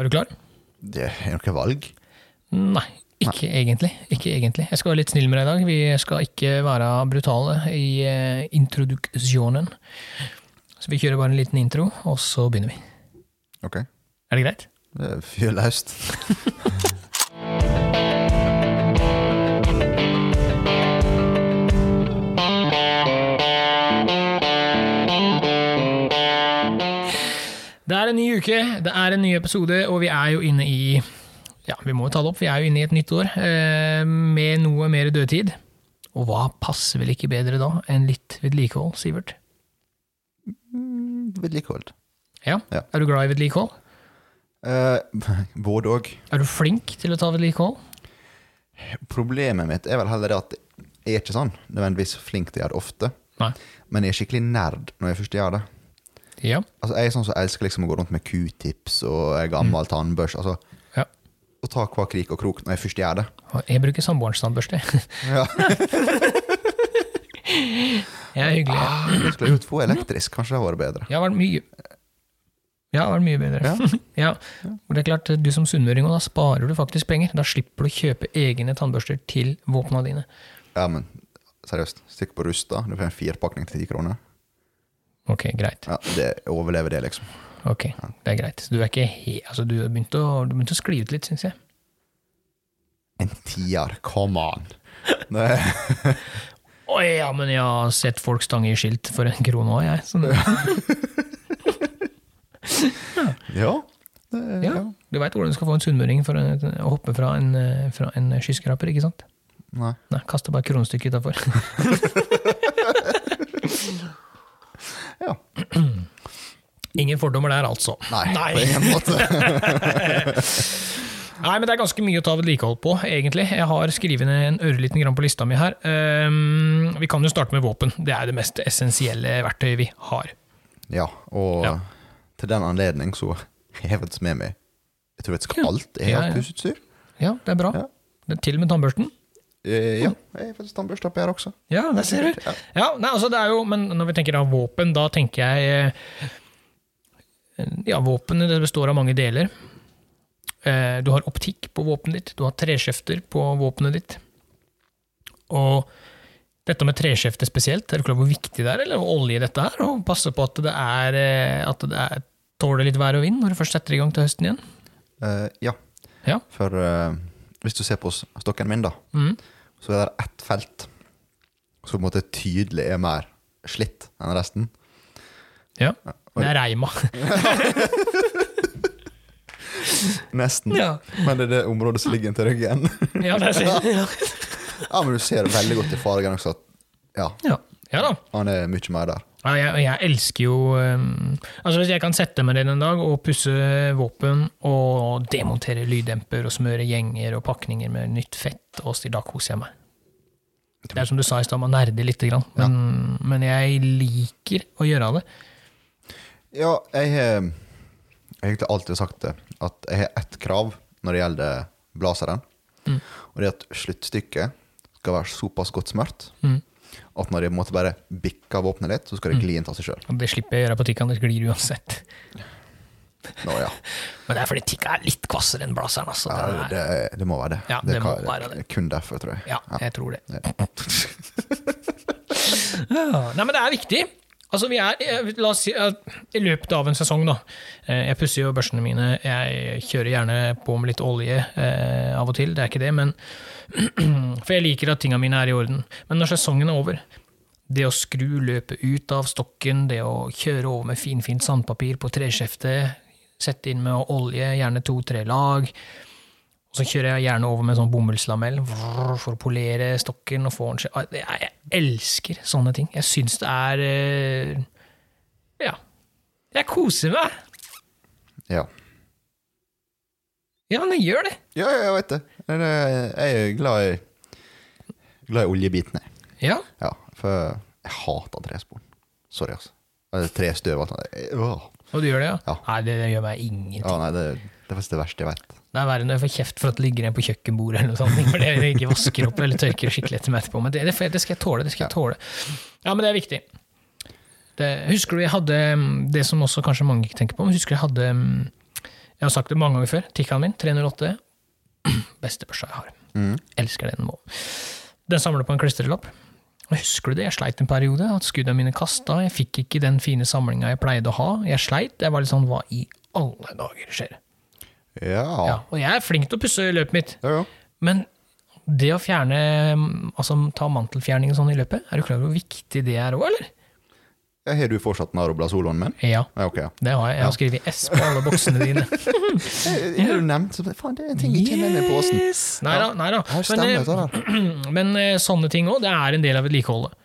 Er du klar? Det er noe valg. Nei, ikke egentlig. Ikke egentlig. Jeg skal være litt snill med deg i dag. Vi skal ikke være brutale i eh, introduksjonen. Så vi kjører bare en liten intro, og så begynner vi. Ok. Er det greit? Fyr løst. ny uke, det er en ny episode, og vi er jo inne i Ja, vi må jo ta det opp, vi er jo inne i et nytt år eh, med noe mer dødtid. Og hva passer vel ikke bedre da enn litt vedlikehold, Sivert? Vedlikehold. Ja? Ja. Er du glad i vedlikehold? Eh, både òg. Er du flink til å ta vedlikehold? Problemet mitt er vel heller det at jeg er ikke sånn nødvendigvis flink til å gjøre det ofte. Nei. Men jeg er skikkelig nerd når jeg først gjør det. Ja. Altså, Jeg er sånn som elsker liksom å gå rundt med q-tips og gammel gammel tannbørste. Altså, ja. å ta hver krik og krok når jeg først gjør det. Og Jeg bruker samboerens tannbørste. Ja. Jeg er hyggelig. Ah, jeg skulle gjort få elektrisk, kanskje det hadde vært bedre. Jeg har vært mye Ja, det vært mye bedre. Ja. Og det er klart, Du som sunnmøring, og da sparer du faktisk penger. Da slipper du å kjøpe egne tannbørster til våpnene dine. Ja, men seriøst, stikk på Rusta, du får en firpakning til ti kroner. Ok, greit. Ja, det overlever det, liksom. Ok, Det er greit. Så du er ikke he altså, du har begynt å, du å skli ut litt, syns jeg. En tier, come on! Å oh, ja, men jeg har sett folk stange i skilt for en krone òg, jeg. Så, ja. Det, ja, du veit hvordan du skal få en sunnmøring for å å hoppe fra en, eh, fra en skyskraper, ikke sant? Nei. Nei, kaste bare kronestykket utafor. Ja. Ingen fordommer der, altså. Nei, på ingen måte. Nei, men det er ganske mye å ta vedlikehold på, egentlig. Jeg har skrevet ned en ørliten grann på lista mi her. Um, vi kan jo starte med våpen. Det er det mest essensielle verktøyet vi har. Ja, og Ja. til den anledning så jeg faktisk med meg Jeg tror faktisk alt jeg har ja. pussutstyr. Ja, det er bra. Ja. Det er til og med tannbørsten. Eh, ja, jeg har faktisk tannbørste oppi her også. Ja, det ser du. Ja. Ja, nei, altså det er jo, men når vi tenker av våpen, da tenker jeg eh, Ja, våpenet det består av mange deler. Eh, Du har optikk på våpenet ditt, du har treskjefter på våpenet ditt. Og dette med treskjefter spesielt, er du klar over hvor viktig det er, eller å olje dette her, og passe på at det er eh, at det er, tåler litt vær og vind når du først setter i gang til høsten igjen? Uh, ja, Ja. for uh, hvis du ser på stokken min, da, mm. så er det ett felt som på en måte tydelig er mer slitt enn resten. ja. Det er reima. Nesten. Ja. Men det er det området som ligger inntil ryggen. Ja, det ser. Ja. ja, men du ser veldig godt i fargen også ja, Ja. ja da. han er mye mer der. Ja, jeg, jeg elsker jo um, Altså Hvis jeg kan sette meg ned en dag og pusse våpen og demontere lyddemper og smøre gjenger og pakninger med nytt fett, og da koser jeg meg. Det er som du sa i stad, man nerder lite grann, men, men jeg liker å gjøre det. Ja, jeg har egentlig alltid sagt det, at jeg har ett krav når det gjelder blazeren. Mm. Og det er at sluttstykket skal være såpass godt smørt Mm. at når jeg en måte bare bikker våpenet litt, så skal det gli inn av seg sjøl. Det slipper jeg å gjøre på tikkene, det glir uansett. Nå, ja. Men det er fordi tikka er litt kvassere enn blazeren. Altså. ja det, det må være det. Ja, det må kan- være det. Kun derfor, tror jeg. Ja, jeg tror det. Nei, men det er viktig. Altså, vi er, la oss si, I løpet av en sesong, da. eh, Jeg pusser jo børsene mine, jeg kjører gjerne på med litt olje eh, av og til, det er ikke det, men For jeg liker at tinga mine er i orden. Men når sesongen er over, det å skru løpet ut av stokken, det å kjøre over med finfint sandpapir på treskjeftet, sette inn med olje, gjerne to-tre lag, og så kjører jeg gjerne over med sånn bomullslamell for å polere stokken og få den Jeg elsker sånne ting. Jeg syns det er eh, Ja. Jeg koser meg. Ja. Ja, men jeg gjør det. ja, ja, jeg vet det. Eh, Jeg er glad i, glad i oljebitene. Ja. Ja, for jeg hater trespor. Sorry, altså. Trestøv og alt. Og du gjør det, ja? Ja. Nei, det, det gjør meg ingenting. Ja, nei, det, det er faktisk det verste jeg vet. Det er verre når jeg får kjeft for at det ligger en på kjøkkenbordet, eller noe sånt, fordi jeg ikke vasker opp eller tørker skikkelig etter meg etterpå. Men det, det, skal jeg tåle. det skal jeg tåle. Ja, men det er viktig. Det, husker du jeg hadde mm, det som også kanskje mange ikke tenker på, men husker du jeg hadde mm, Jeg har sagt det mange ganger før. Tikkaen min, 308. Beste børsa jeg har. Elsker den må. Den samler på en klistrelapp. Husker du det? Jeg sleit en periode. At skuddene mine kasta. Jeg fikk ikke den fine samlinga jeg pleide å ha. Jeg sleit. Jeg var litt sånn Hva i alle dager skjer? Ja. Ja, og jeg er flink til å pusse løpet mitt. Ja, ja. Men det å fjerne Altså ta mantelfjerning og sånn i løpet, er du klar over hvor viktig det er òg, eller? Ja, Har du fortsatt Naroblasoloen min? Ja, Ja, okay. det har jeg. Jeg har skrevet S på alle boksene dine. Har du nevnt så, Faen, det er en ting jeg ikke er med i. Nei da, nei da. Men, men eh, sånne ting òg, det er en del av vedlikeholdet.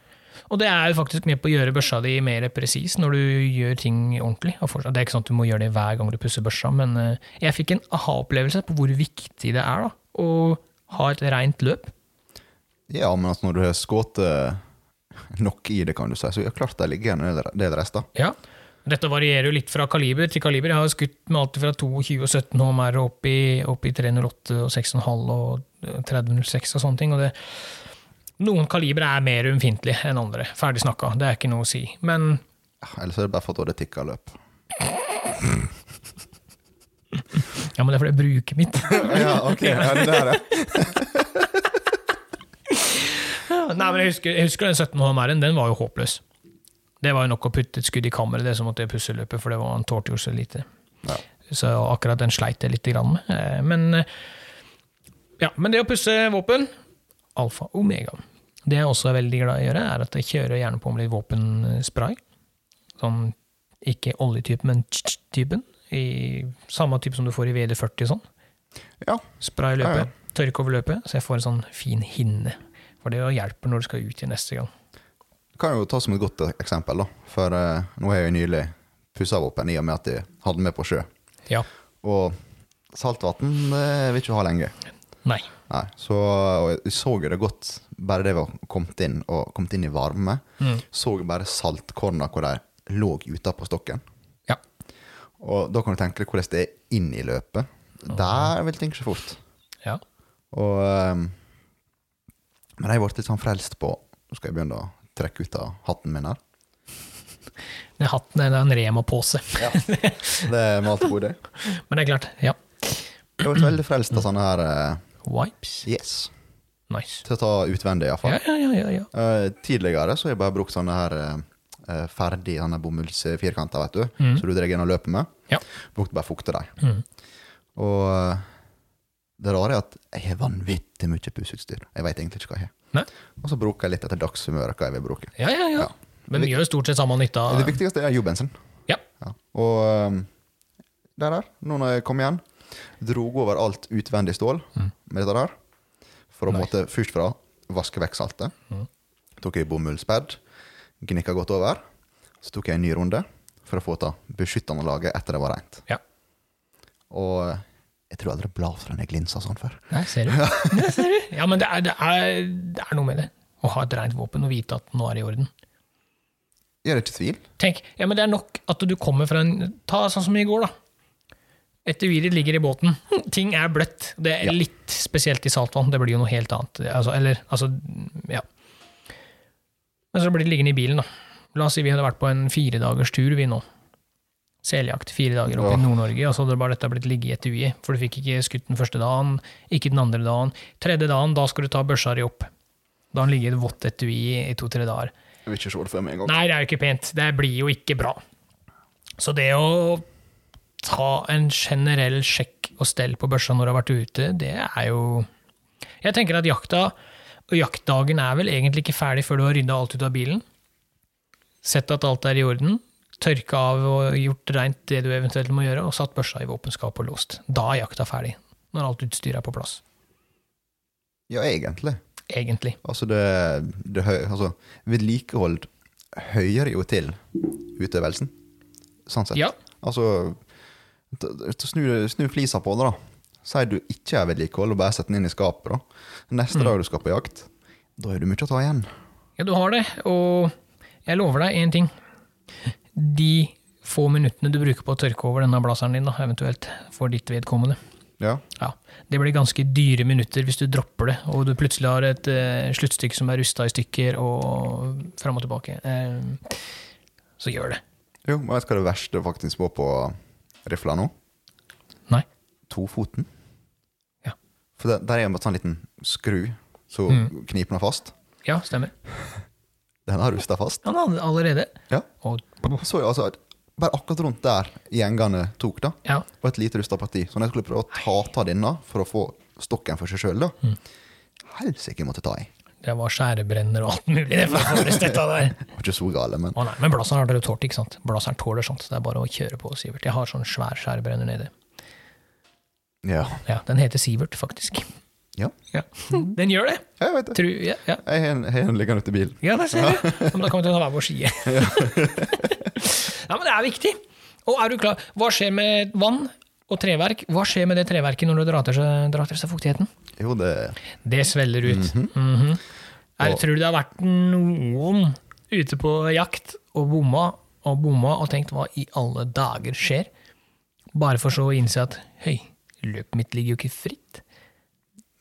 Og det er jo faktisk med på å gjøre børsa di mer presis når du gjør ting ordentlig. Det er ikke sånn at du må gjøre det hver gang du pusser børsa, men eh, jeg fikk en aha-opplevelse på hvor viktig det er da, å ha et rent løp. Ja, men altså, når du har skutt nok i det, kan du si, så det klart det ligger igjen en del- del rester. Ja. Dette varierer jo litt fra kaliber til kaliber. Jeg har skutt med alt fra 22 og 17 HMR opp i, opp i 308 og 6,5 og 3006 og sånne ting. Og det, noen kalibre er mer ømfintlige enn andre. Ferdig snakka, det er ikke noe å si. Men Ellers er det bare for at det tikker løp. ja, men det er fordi jeg bruker mitt. ja, ok. Ja, det er det. Nei, men jeg husker, jeg husker den 17 HMR-en, den var jo håpløs. Det var jo nok å putte et skudd i kammeret, det som måtte jeg pusse løpet, for det var en tålte jo så lite. Ja. Så akkurat den sleit jeg grann med. Eh, Men, eh, ja, men det å pusse våpen, alfa omega. Det jeg også er veldig glad i å gjøre, er at jeg kjører gjerne på med litt våpenspray. Sånn, ikke oljetypen, men typen. I samme type som du får i VD40 sånn. ja. Spray Ja, løpet, tørke over løpet, så jeg får en sånn fin hinne. For det hjelper når du skal ut igjen neste gang. Kan jo ta som et godt eksempel, da. For uh, nå har jeg jo nylig pussa våpen i og med at jeg hadde med på sjø. Ja. Og saltvann eh, vil ikke ha lenge. Nei. Nei, så jeg så jo det godt, bare det var kommet inn og kommet inn i varme. Mm. Så bare saltkorna hvor de lå utapå stokken. Ja. Og da kan du tenke deg hvordan det er inn i løpet. Der vil ting skje fort. ja. Og ehm, Men jeg ble litt sånn frelst på Nå skal jeg begynne å trekke ut av hatten min her. Den hatten er en Rema-pose. ja, Det er mat på god. Men det er klart, ja. Jeg ble veldig frelst av sånne her eh, Wipes. Yes. Nice. Til å ta utvendig, iallfall. Ja, ja, ja, ja, ja. Uh, tidligere så har jeg bare brukt sånne her uh, ferdig sånne bomullsfirkanter, vet du. Mm. som du drar inn og løper med. Ja. Brukte bare fukte dem. Mm. Og uh, det rare er at jeg har vanvittig mye pusseutstyr. Jeg veit egentlig ikke hva jeg har. Og så bruker jeg litt etter dagshumøret hva jeg vil bruke. Ja, ja, ja. Ja. Men vi gjør stort sett samme nytta. Det viktigste er jobben Ja. Ja. Og um, der der, nå når jeg kom igjen, drog over alt utvendig stål Mm. med dette der. For å måtte først fra vaske vekk saltet. Mm. Tok jeg bomullspad, gnikka godt over. Så tok jeg en ny runde for å få ta beskyttende laget etter det var rent. Ja. Og jeg tror aldri bladet den glinsa sånn før. Nei, ser du. Ja, ser du. Ja, men det er, det, er, det er noe med det. Å ha et rent våpen og vite at nå er det i orden. Jeg er ikke tvil. Tenk, ja, men det er nok at du kommer fra en Ta sånn som i går, da. Etuiet ditt ligger i båten. Ting er bløtt. Det er Ja. litt spesielt i saltvann. Det blir jo noe helt annet. Altså, eller, altså, ja. Men så blir det liggende i bilen, da. La oss si vi hadde vært på en firedagers tur, vi nå. Seljakt fire dager oppe Ja. i Nord-Norge, og så hadde bare dette blitt ligget i etuiet. For du fikk ikke skutt den første dagen, ikke den andre dagen. Tredje dagen, da skal du ta børsa di opp. Da har den ligget et vått etui i to-tre dager. Jeg vil ikke se det for meg engang. Nei, det er jo ikke pent. Det blir jo ikke bra. Så det å ta en generell sjekk og stell på børsa når du har vært ute, det er jo Jeg tenker at jakta og jaktdagen er vel egentlig ikke ferdig før du har rydda alt ut av bilen. Sett at alt er i orden. Tørka av og gjort rent det du eventuelt må gjøre, og satt børsa i våpenskapet og låst. Da er jakta ferdig. Når alt utstyret er på plass. Ja, egentlig. Egentlig. Altså, det, det altså, vedlikehold høyer jo til utøvelsen, sånn sett. Ja. Altså, snu, snu flisa på det, da. Sier du ikke er vedlikehold, og bare setter den inn i skapet. da. Neste dag du skal på jakt, da har du mye å ta igjen. Ja, du har det, og jeg lover deg én ting. De få minuttene du bruker på å tørke over denne blazeren din, da, eventuelt for ditt vedkommende, Ja. ja, det blir ganske dyre minutter hvis du dropper det, og du plutselig har et eh, sluttstykke som er rusta i stykker, og fram og tilbake. Eh, så gjør det. Jo, men vet hva det verste faktisk var på rifla nå? Nei. tofoten. Ja. For det, der er en sånn liten skru som Mm. kniper den fast. Ja, stemmer. Den har rusta fast. Ja, hadde allerede. Ja. Og, Så jeg altså bare akkurat rundt der gjengene tok, da, ja. og et lite rusta parti. Så når jeg skulle prøve å ta ta denne for å få stokken for seg sjøl, da Mm. Helsike, måtte ta i. Det var skjærebrenner og alt mulig det. Var ikke så gale, men Å nei, men blazeren har dere tålt, ikke sant? Blazeren tåler sånt. Det er bare å kjøre på, Sivert. Jeg har sånn svær skjærebrenner nede. ja. Ja, Den heter Sivert, faktisk. Ja, Ja. Den gjør det! jeg vet det. Tror, ja, ja. Jeg har en, en liggende ute i bilen. ja, det ser du. Men da kan vi ta hver vår side. ja, men det er viktig. Og er du klar? Hva skjer med vann og treverk? Hva skjer med det treverket når du drar til seg, drar til seg fuktigheten? Jo, det Det svelger ut. Mhm. er, Og- tror du det har vært noen ute på jakt og bomma og bomma og tenkt hva i alle dager skjer? Bare for så å innse at høy, løpet mitt ligger jo ikke fritt.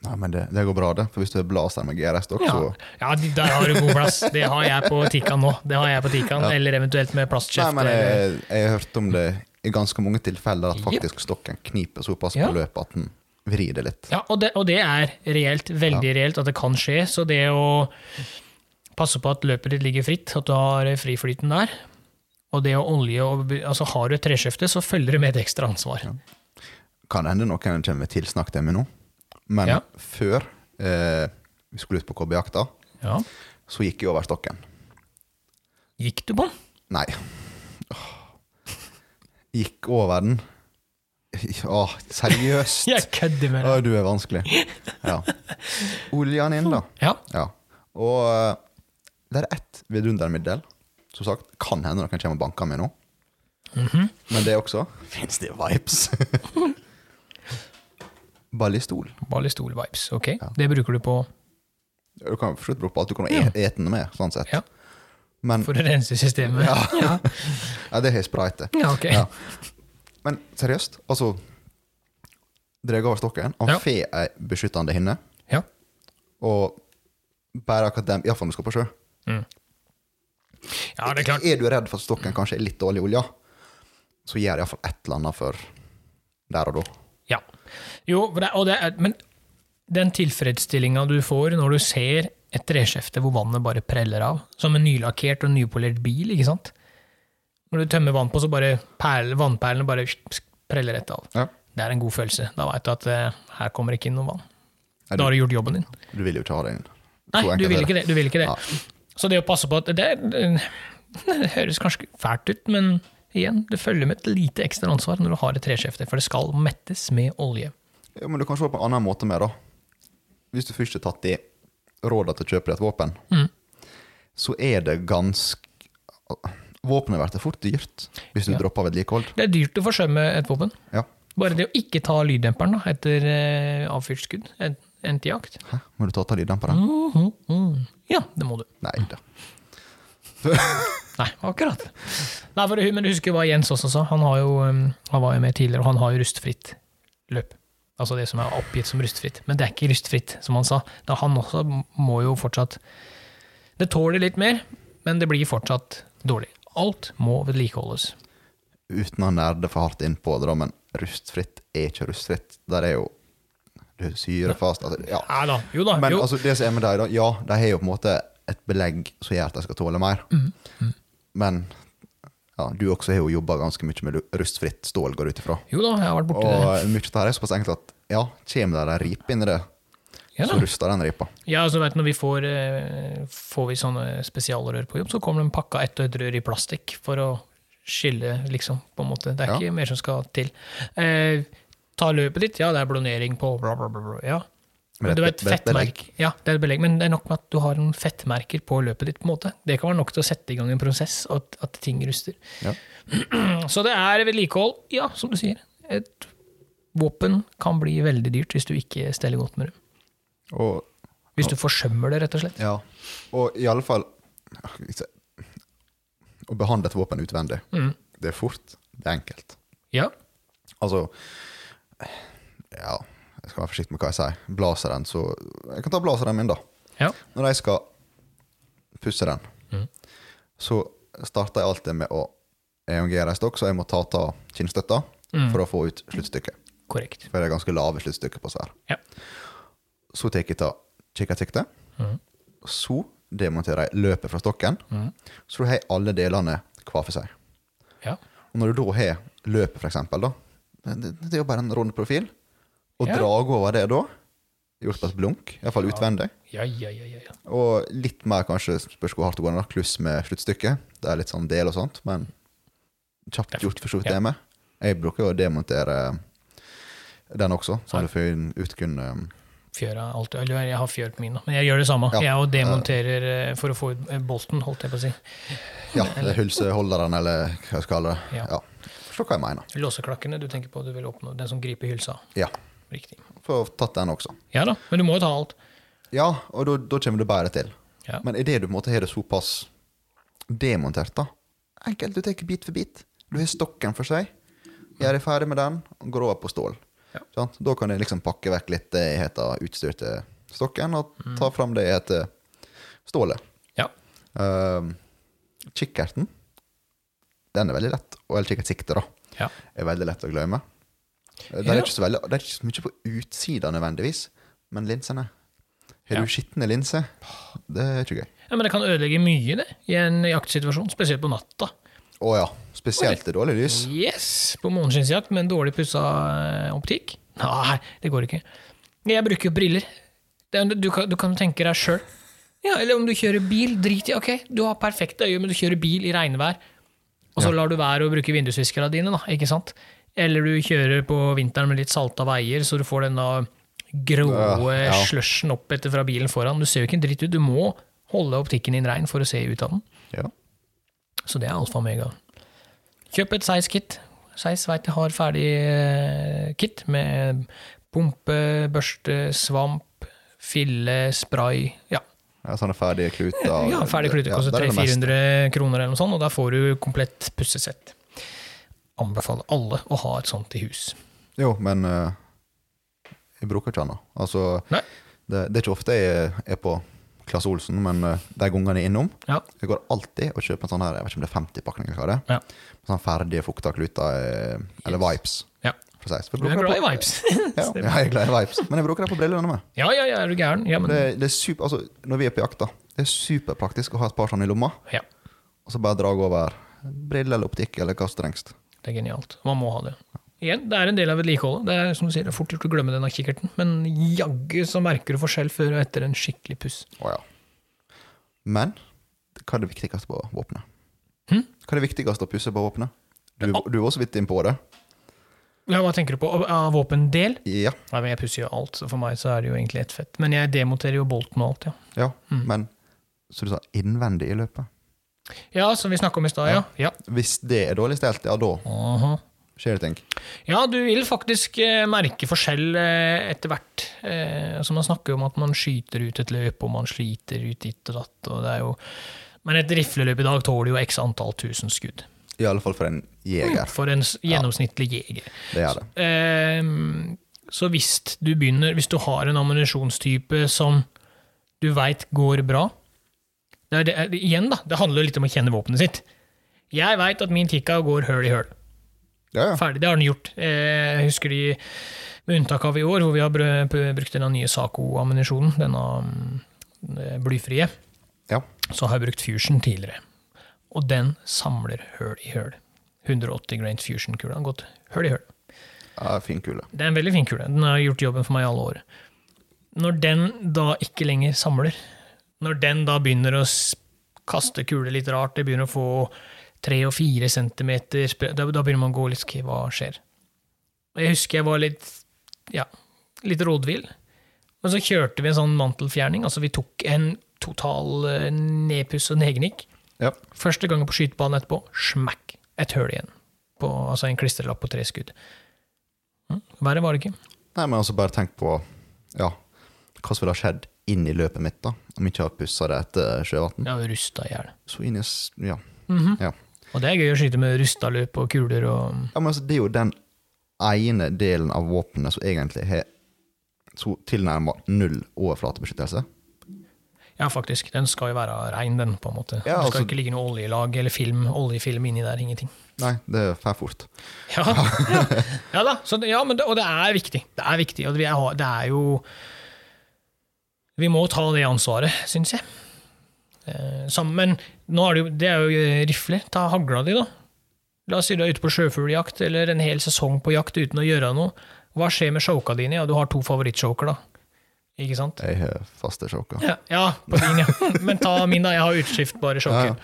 Nei, men det, det går bra, det. For hvis du blaser med GRS-stokk, Ja, så ja der har du god plass. Det har jeg på Tikkan nå. Det har jeg på Tikkan, Eller eventuelt med Nei, men jeg, jeg har hørt om det i ganske mange tilfeller, at faktisk stokken kniper såpass Ja. på løpet at den vrir det litt. Ja, og det, og det er reelt, veldig reelt at det kan skje. Så det å passe på at løpet ditt ligger fritt, at du har friflyten der, og det å olje og altså Har du et treskjefte, så følger det med et ekstra ansvar. Kan hende noen kommer med tilsnakk til meg nå, men Ja. før eh, vi skulle ut på kobberjakta, Ja. så gikk jeg over stokken. Gikk du på den? Nei. Gikk over den. Åh, seriøst? Jeg kødder med Å, deg. du er vanskelig. Ja. Olja den inn, da. Ja. Ja. Og eh, det er ett vidundermiddel. Som sagt, kan hende noen kommer og banker meg nå. Mhm. Men det også Fins det vibes? Ballistol. Ballistol-vibes. Ok, det bruker du på Du kan for så bruke på alt du kan Ja. e- ete den med. sånn sett. Ja. Men for å rense systemet. Ja. ja. ja, det har til. Ja, ok. Ja. Men seriøst, altså Drar over stokken. Han Ja. får ei beskyttende hinne. Ja. Og bare akkurat dem, iallfall når du skal på sjø. ja, det er klart. Er du redd for at stokken kanskje er litt dårlig olja, så gjør iallfall et eller annet for der og da. Ja. Jo, det, og det er, men den tilfredsstillinga du får når du ser et treskjefte hvor vannet bare preller av, som en nylakkert og nypolert bil, ikke sant? Når du tømmer vann på, så bare perler, vannperlene bare preller rett av. Ja. Det er en god følelse. Da veit du at eh, her kommer ikke inn noe vann. Nei, Da har du, du gjort jobben din. du vil jo ikke ha det inn. Nei, du vil ikke det. Du vil ikke det. Ja. Så det å passe på at det, det, det høres kanskje fælt ut, men igjen, det følger med et lite ekstra ansvar når du har et treskjefte, for det skal mettes med olje. Ja, men du kan se på en annen måte med, da. Hvis du først har tatt i rådet til å kjøpe deg et våpen, Mm. så er det ganske Våpenet blir fort dyrt hvis du Ja. dropper vedlikehold. Det er dyrt å forsømme et våpen. Ja. Bare det å ikke ta lyddemperen da, etter eh, avfyrt skudd, en- endt jakt. Hæ? Må du ta av lyddemperen? Mhm, mhm. Ja, det må du. Nei da. Nei, akkurat. Nei, for, men du husker hva Jens også sa? Han, har jo, um, han var jo med tidligere, og han har jo rustfritt løp. Altså det som er oppgitt som rustfritt. Men det er ikke rustfritt, som han sa. Da han også må jo fortsatt Det tåler litt mer, men det blir fortsatt dårlig. Alt må vedlikeholdes. Uten å nerde for hardt inn på det, da, men rustfritt er ikke rustfritt. Der er jo syrefast altså, ja. ja da, jo da. Men jo. altså, det som er med deg, da, ja, de har jo på en måte et belegg som gjør at de skal tåle mer. Mm, Men ja, du også har jo jobba ganske mye med rustfritt stål, går ut ifra. jo da, jeg har vært borti det. Og mye av det her er såpass enkelt at ja, kommer det en ripe inn i det, Ja, så ruster den ripa. Ja, altså vet du, Når vi får, eh, får vi sånne spesialrør på jobb, så kommer de pakka ett og ett rør i plastikk for å skille, liksom. på en måte. Det er Ja. ikke mer som skal til. Eh, ta løpet ditt, ja, det er blonering på bla, bla, bla. bla ja. Men du det vet, er et fettmerk, ja, det er et belegg, men det er nok med at du har noen fettmerker på løpet ditt. på en måte. Det kan være nok til å sette i gang en prosess, og at, at ting ruster. Ja. Så det er vedlikehold. Ja, som du sier. Et våpen kan bli veldig dyrt hvis du ikke steller godt med det. Og, Hvis du forsømmer det, rett og slett. ja. og i alle fall Å behandle et våpen utvendig, Mm. det er fort, det er enkelt. Ja. Altså Ja, jeg skal være forsiktig med hva jeg sier. Blazeren, så Jeg kan ta blazeren min, da. Ja. Når jeg skal pusse den, mm. så starter jeg alltid med å eongere en stokk, så jeg må ta av kinnstøtta Mm. for å få ut sluttstykket. Korrekt. For det er ganske lave sluttstykker på sverd. Ja. Så tar jeg ta kikkertsikte. Mm. Så demonterer jeg løpet fra stokken. Mm. Så du har alle delene hver for seg. Ja. Og når du da har løpet, for eksempel, da, det, det- det er jo bare en rund profil. Og Ja. drage over det da, gjort på et blunk, iallfall utvendig. Ja, ja, ja, ja, ja. Og litt mer kanskje spørs hvor hardt det går, da, kluss med sluttstykket. Det er litt sånn del og sånt, men kjapt gjort for så vidt Ja. det med. Jeg bruker jo å demontere den også, Ja. så du får ut kun um, Fjør er eller jeg har fjør på min, da. men jeg gjør det samme. Ja. Jeg og demonterer eh, for å få ut eh, bolten, holdt jeg på å si. Ja, det er hylseholderen, eller hva jeg skal kalle det. Ja. Ja. Forstår hva jeg mener. Låseklakkene du tenker på, du vil oppnå den som griper hylsa. Ja. Riktig. For å tatt den også. Ja da, men du må jo ta alt. Ja, og da, kommer du bedre til. Ja. Men idet du på en måte har det såpass demontert, da Enkelt, du tar bit for bit. Du har stokken for seg. Gjør deg ferdig med den, og går over på stål. Ja. Sånn? Da kan jeg liksom pakke vekk litt det jeg heter utstyr til stokken, og ta fram det jeg heter stålet. Ja. Uh, kikkerten, den er veldig lett. Og eller kikkertsikte, da, ja. er veldig lett å glemme. Eh, Det er, ikke så veldig, det er ikke så mye på utsida nødvendigvis, men linsene Har du skitne linser? Det er ikke gøy. Ja, Men det kan ødelegge mye det, i en jaktsituasjon, spesielt på natta. Å ja. Spesielt i dårlig lys. Yes, På måneskinnsjakt med en dårlig pussa eh, optikk? Nei, det går ikke. Jeg bruker jo briller. Er- du, kan, du kan tenke deg sjøl. Ja, eller om du kjører bil, drit i. Ok, du har perfekte øyne, men du kjører bil i regnvær. Og så Ja. lar du være å bruke vindusviskerne dine, da, ikke sant? Eller du kjører på vinteren med litt salta veier, så du får denne grå Ja, ja. slushen opp etter fra bilen foran. Du ser jo ikke en dritt ut. Du må holde optikken din rein for å se ut av den. Ja. Så det er alfa og mega. Kjøp et Size-kit. Size vet jeg har ferdig eh, kit med pumpe, børste, svamp, fille, spray. Ja, ja sånne ferdige kluter. ja ferdige kluter koster det er det meste. 300-400 kroner eller noe sånt, og da får du komplett pussesett. Anbefaler alle å ha et sånt i hus. Jo, men uh, jeg bruker ikke da. Altså, det, det er ikke ofte jeg er på Klasse Olsen, men uh, de gangene jeg er innom Ja, Jeg går alltid og kjøper en sånn her, jeg vet ikke om det er 50-pakning eller hva det er. Ja. Sånn ferdige fukta kluter, eh, eller Yes. vipes. ja. Jeg Du er glad i vibes. Ja, ja, jeg er glad i vipes. Men jeg bruker det på brillene med. ja, ja, ja, er du gæren? Ja, men, Det, det er super, altså, når vi er på jakt, da, det er superpraktisk å ha et par sånne i lomma, ja, og så bare dra over briller eller optikk eller hva som trengs. Det er genialt. Man må ha det. Igjen, det er en del av vedlikeholdet. Det er som du sier, det er fort gjort å glemme denne kikkerten, men jaggu så merker du forskjell før og etter en skikkelig puss. Oh, ja. Men hva er det viktigste på våpenet? Hm? Hva er det viktigste å pusse på våpenet? Du, du var så vidt inn på det. Ja, hva tenker du på? Av våpendel? Ja, Nei, men Jeg pusser jo alt, så for meg så er det jo egentlig ett fett. Men jeg demonterer jo bolten og alt, ja. ja. Mm. men så du sa innvendig i løpet. Ja, som vi snakka om i stad, ja. ja. Hvis det er dårlig stelt, ja, da Aha. skjer det ting. Ja, du vil faktisk eh, merke forskjell eh, etter hvert. Eh, altså Man snakker jo om at man skyter ut et løp, og man sliter ut ditt og datt. Og det er jo Men et rifleløp i dag tåler jo x antall tusen skudd. I alle fall for en jeger. For en gjennomsnittlig gjennomsnittlig jeger. Det er det. Ehm, så hvis du begynner Hvis du har en ammunisjonstype som du veit går bra det er det, Igjen, da. Det handler litt om å kjenne våpenet sitt. Jeg veit at min tikka går høl i høl. Ja, ja. Ferdig. Det har den gjort. Eh, Jeg husker de, med unntak av i år, hvor vi har br- br- brukt denne nye Saco-ammunisjonen, denne mm, blyfrie, ja. så har jeg brukt Fusion tidligere. Og den samler høl i høl. 180 grain Fusion-kula har gått høl i høl. ja fin kule. Det er en veldig fin kule. Den har gjort jobben for meg i alle år. Når den da ikke lenger samler, når den da begynner å kaste kuler litt rart, det begynner å få tre og fire centimeter da, da begynner man å gå litt ok, Hva skjer? Jeg husker jeg var litt ja, litt rådvill. Men så kjørte vi en sånn mantelfjerning. altså Vi tok en total eh, nedpuss og nedgnikk. Ja. Første gangen på skytebanen etterpå, smakk, et høl igjen. På, altså en klistrelapp på tre skudd. Mm, Verre var det ikke. Nei, men altså bare tenk på ja, hva som ville ha skjedd inn i løpet mitt, da. Om jeg ikke har pussa det etter sjøvann. Ja, rusta i hjel. Så inn i Ja. Mhm. ja. Og det er gøy å skyte med rusta løp og kuler og Ja, men altså, det er jo den ene delen av våpenet som egentlig har så tilnærma null overflatebeskyttelse. Ja, faktisk. Den skal jo være rein, den, på en måte. Ja, det skal altså- ikke ligge noe oljelag eller film, oljefilm inni der. Ingenting. Nei, det fer fort. Ja, ja. ja da. Så, ja, men det, og det er viktig. Det er viktig, og det er, det er jo Vi må ta det ansvaret, syns jeg. Eh, sammen, men nå er det, jo, det er jo rifle. Ta hagla di, da. La oss si du er ute på sjøfugljakt eller en hel sesong på jakt uten å gjøre noe. Hva skjer med shoka dine? Ja, du har to favorittshoker, da. Ikke sant? Jeg har faste shoker. Ja, ja, på din, ja. Men ta min, da. Jeg har utskiftbare sjokker.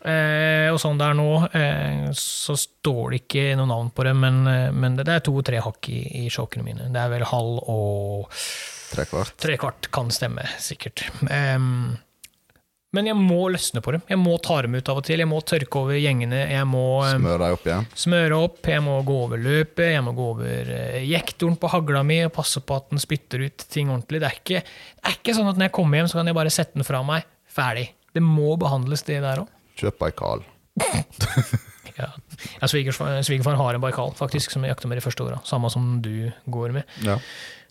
Eh, og sånn det er nå, eh, så står det ikke noe navn på det, men, eh, men det, det er to-tre hakk i, i sjokene mine. Det er vel halv og Tre kvart. kan stemme, sikkert. Eh, men jeg må løsne på dem. Jeg må ta dem ut av og til. Jeg må tørke over gjengene. Jeg må smøre deg opp igjen. smøre opp, jeg må gå over løpet, jeg må gå over eh, jektoren på hagla mi og passe på at den spytter ut ting ordentlig. Det er, ikke, det er ikke sånn at når jeg kommer hjem, så kan jeg bare sette den fra meg. Ferdig. Det må behandles, det der òg. Kjøp Baikal. Ja. Ja, Svigerfar, svigerfar har en Baikal, faktisk, som jeg jakta med de første åra. Samme som du går med. Ja.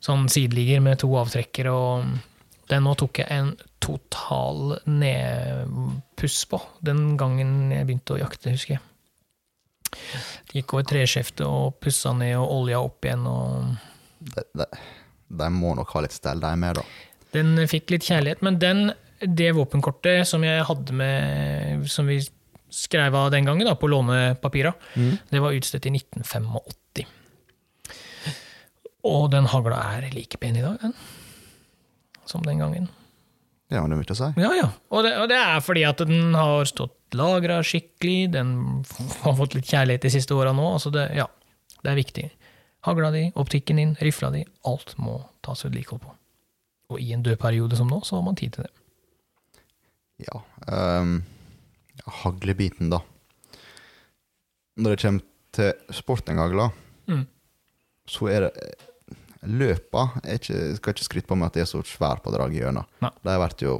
Sånn sideligger med to avtrekker og Den nå tok jeg en total nedpuss på den gangen jeg begynte å jakte, husker jeg. Gikk over treskjeftet og pussa ned og olja opp igjen. og de må nok ha litt stell, de med, da. Den fikk litt kjærlighet, men den, det våpenkortet som jeg hadde med Som vi skrev av den gangen, da, på lånepapira, det var utstedt i 1985. Og den hagla er like pen i dag, den. Som den gangen. Det har mye å si. Ja, ja. Og det, og det er fordi at den har stått lagra skikkelig, den har fått litt kjærlighet de siste åra nå. Altså det, ja, det er viktig. Hagla di, optikken din, rifla di, alt må tas vedlikehold på. Og i en død periode som nå, så har man tid til det. Ja. Um, haglebiten, da. Når det kommer til sportinghagler, Mm. så er det Løpa er ikke, skal ikke skryte på meg at det er så svær på drag i gjennom. De har vært jo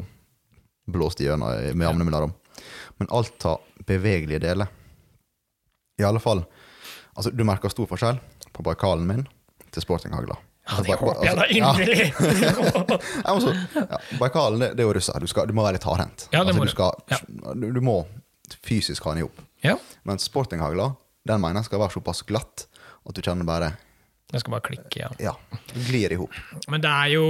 blåst i gjennom med jevne mellomrom. Men alt har bevegelige deler. I alle fall altså Du merker stor forskjell på Baikalen min til sportinghagla. Ja, det håper jeg da altså, inderlig! Ja, men ja, Baikalen, det, det er jo russer. Du, skal, du må være litt hardhendt. Ja, altså, du, du. skal, du, du må fysisk ha den i hop. ja, Men sportinghagla, den mener jeg skal være såpass glatt at du kjenner bare jeg skal bare klikke, ja. Ja, du glir i hop. Men det er jo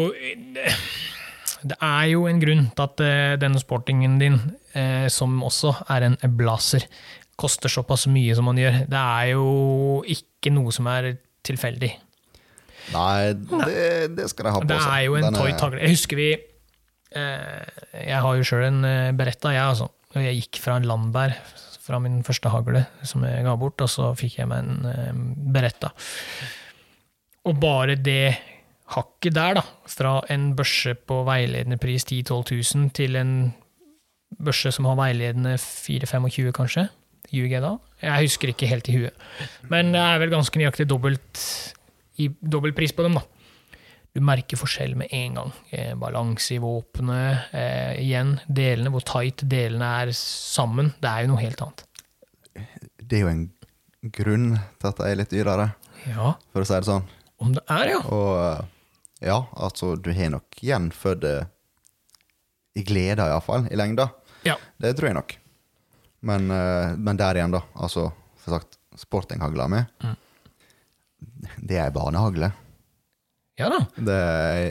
Det er jo en grunn til at eh, denne sportingen din, eh, som også er en blazer, koster såpass mye som man gjør. Det er jo ikke noe som er tilfeldig. Nei, det, det skal de ha på Det er jo en toy tagle. Jeg husker vi eh, Jeg har jo sjøl en eh, beretta, jeg, altså. Jeg gikk fra en Landberg, fra min første hagle som jeg ga bort, og så fikk jeg meg en eh, beretta. Og bare det hakket der, da, fra en børse på veiledende pris 10 000-12 000 til en børse som har veiledende 4-25 kanskje, ljuger jeg da? Jeg husker ikke helt i huet. Men det er vel ganske nøyaktig dobbelt, i, dobbelt pris på dem, da. Du merker forskjell med en gang. Eh, balanse i våpenet. Eh, igjen, delene, hvor tight delene er sammen. Det er jo noe helt annet. Det er jo en grunn til at de er litt dyrere, Ja, for å si det sånn. om det er, ja. Og eh, ja, altså, du har nok gjenfødt det i glede, iallfall, i lengda. Ja, Det tror jeg nok. Men, eh, men der igjen, da. Altså, som sagt, sportinghagla mi, Mm. Det er ei banehagle. ja da. Det,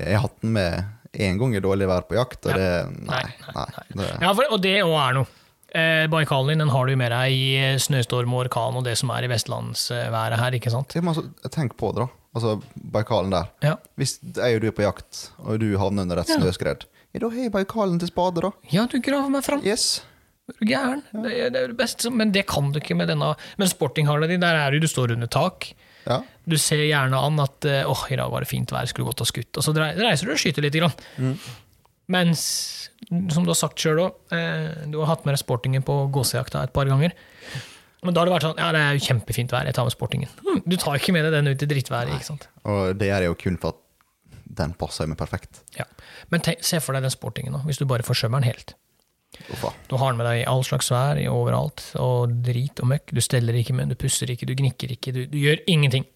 jeg har hatt den med én gang i dårlig vær på jakt, og Ja. det Nei. Nei, nei, Det, Ja, for, og det òg er noe. Eh, Baikalen din den har du med deg i snøstorm og orkan og det som er i vestlandsværet her, ikke sant? Må altså, tenk på det, da. Altså, Baikalen der. Ja, Hvis jeg og du er på jakt, og du havner under et Ja. snøskred, ja, da har jeg Baikalen til spade, da. ja du graver meg fram. Yes. Er du gæren? Det, er- det er det beste, men det kan du ikke med denne. Men sportinghallen din, der er du, du står under tak. Ja. Du ser gjerne an at eh, åh, i dag var det fint vær, skulle godt ha skutt. Og så reiser du og skyter litt. Grann. Mens, som du har sagt sjøl òg, eh, du har hatt med deg sportingen på gåsejakta et par ganger. Men da har det vært sånn ja, det er jo kjempefint vær, jeg tar med sportingen. Hm, du tar ikke med deg den ut i drittværet. ikke sant? Og det gjør jeg jo kun for at den passer meg perfekt. Ja. Men se for deg den sportingen nå, hvis du bare forsømmer den helt. Uffa. Du har den med deg i all slags vær, i overalt, og drit og møkk. Du steller ikke med, du pusser ikke, du gnikker ikke, du, du gjør ingenting.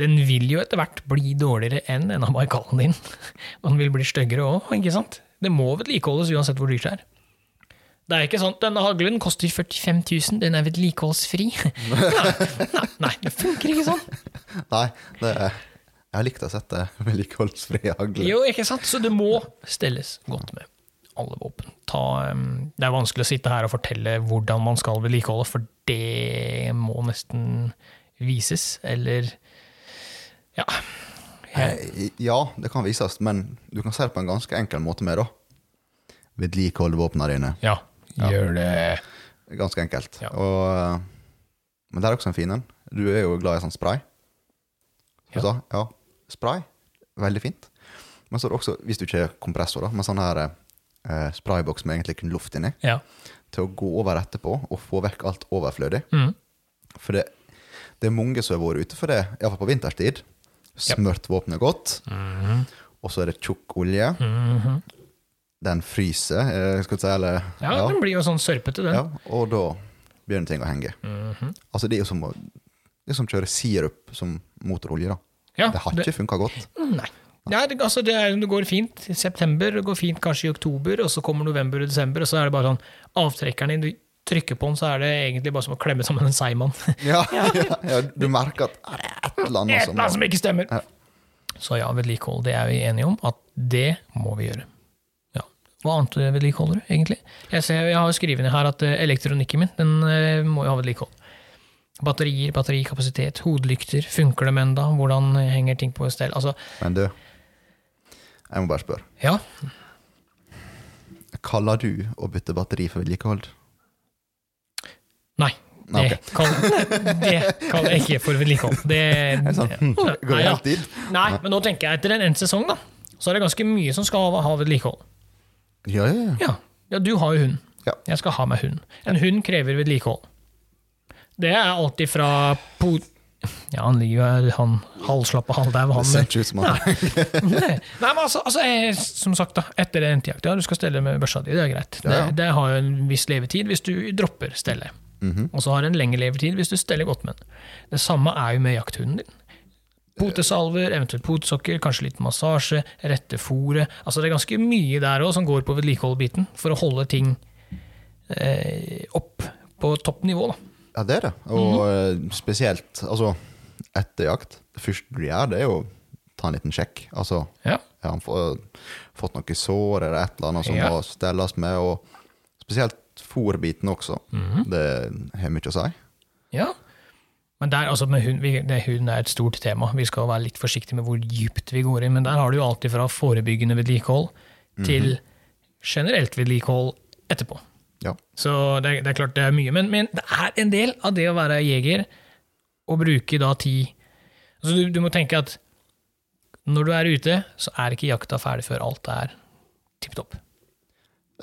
Den vil jo etter hvert bli dårligere enn denne Baikalen din. Og den vil bli styggere òg, ikke sant? Det må vedlikeholdes uansett hvor dyrt det er. Det er ikke sånn denne haglen koster 45 000, den er vedlikeholdsfri. nei, nei, nei, det funker ikke sånn. Nei, det er, jeg har likt å sette vedlikeholdsfri hagle. Jo, ikke sant? Så det må stelles godt med alle våpen. Ta, det er vanskelig å sitte her og fortelle hvordan man skal vedlikeholde, for det må nesten vises, eller Ja. Jeg... Ja, det kan vises, men du kan se det på en ganske enkel måte med, da. Vedlikeholde våpnene dine. ja. Gjør det. Ganske enkelt. Ja. Og, eh, men det er også en fin en. Du er jo glad i sånn spray. Ja. Ja. ja. Spray. Veldig fint. Men så er det også, hvis du ikke har kompressor, da, med sånn her eh, sprayboks med egentlig kun luft inni, Ja. til å gå over etterpå og få vekk alt overflødig. Mm. For det, det er mange som har vært ute for det, iallfall på vinterstid. Smørt våpenet godt, Mhm. og så er det tjukk olje. Mhm. Den fryser, eh, skal vi si, eller ja, den blir jo sånn sørpete, den. ja, og da begynner ting å henge. Mhm. Altså, det er jo som å det som å kjøre sirup som motorolje. da. Ja, det har ikke funka godt. Nei. Nei, det, altså det, er, det går fint i september, det går fint kanskje i oktober, og så kommer november og desember, og så er det bare sånn Avtrekkeren din, du trykker på den, så er det egentlig bare som å klemme sammen en seigmann. Ja, ja, ja, Du merker at det er et eller annet Et som eller annet som ikke stemmer! Ja. Så ja, vedlikehold, det er vi enige om at det må vi gjøre. Ja. Hva annet vedlikeholder du, egentlig? Jeg, ser, jeg har skrevet ned her at eh, elektronikken min den eh, må jo ha vedlikehold. Batterier, batterikapasitet, hodelykter, funker dem enda? Hvordan henger ting på stell? Altså, Men du, jeg må bare spørre. ja, Kaller du å bytte batteri for vedlikehold? nei. Det, okay. kaller, det kaller jeg ikke for vedlikehold. Det, det sånn, hm, Går det helt dit? Nei, men nå tenker jeg etter en endt sesong, da, så er det ganske mye som skal ha, vedlikehold. Ja, ja, ja. Ja. du har jo hund. Ja. Jeg skal ha meg hund. En hund krever vedlikehold. Det er alltid fra po Ja, han ligger jo her, han halvslapp og halvdau, Det ser ikke ut som han Nei, Nei, men altså, altså jeg, som sagt, da, etter entejakt, ja, du skal stelle med børsa di, det er greit. Ja, ja. Det, det har jo en viss levetid hvis du dropper stellet. Mhm. Og så har det en lengre levetid hvis du steller godt med den. Det samme er jo med jakthunden din. Potesalver, eventuelt potesokker, kanskje litt massasje, rette fôret. Altså det er ganske mye der òg som går på vedlikehold-biten, for å holde ting eh, opp på toppnivå, da. Ja, det er det. Og mm -hmm. spesielt altså, etter jakt. Det første du gjør, det er jo ta en liten sjekk. Altså, Ja. har han få- fått noe sår eller et eller annet som Ja. må stelles med? Og spesielt fòrbiten også. Mhm. Det har mye å si. Ja. Men der, altså med hund, vi, det, hund er et stort tema. Vi skal være litt forsiktige med hvor dypt vi går inn. Men der har du jo alltid fra forebyggende vedlikehold til generelt vedlikehold etterpå. Ja. Så det, det er klart det er mye. Men, men det er en del av det å være jeger å bruke da tid altså du, du må tenke at når du er ute, så er ikke jakta ferdig før alt er tipp topp.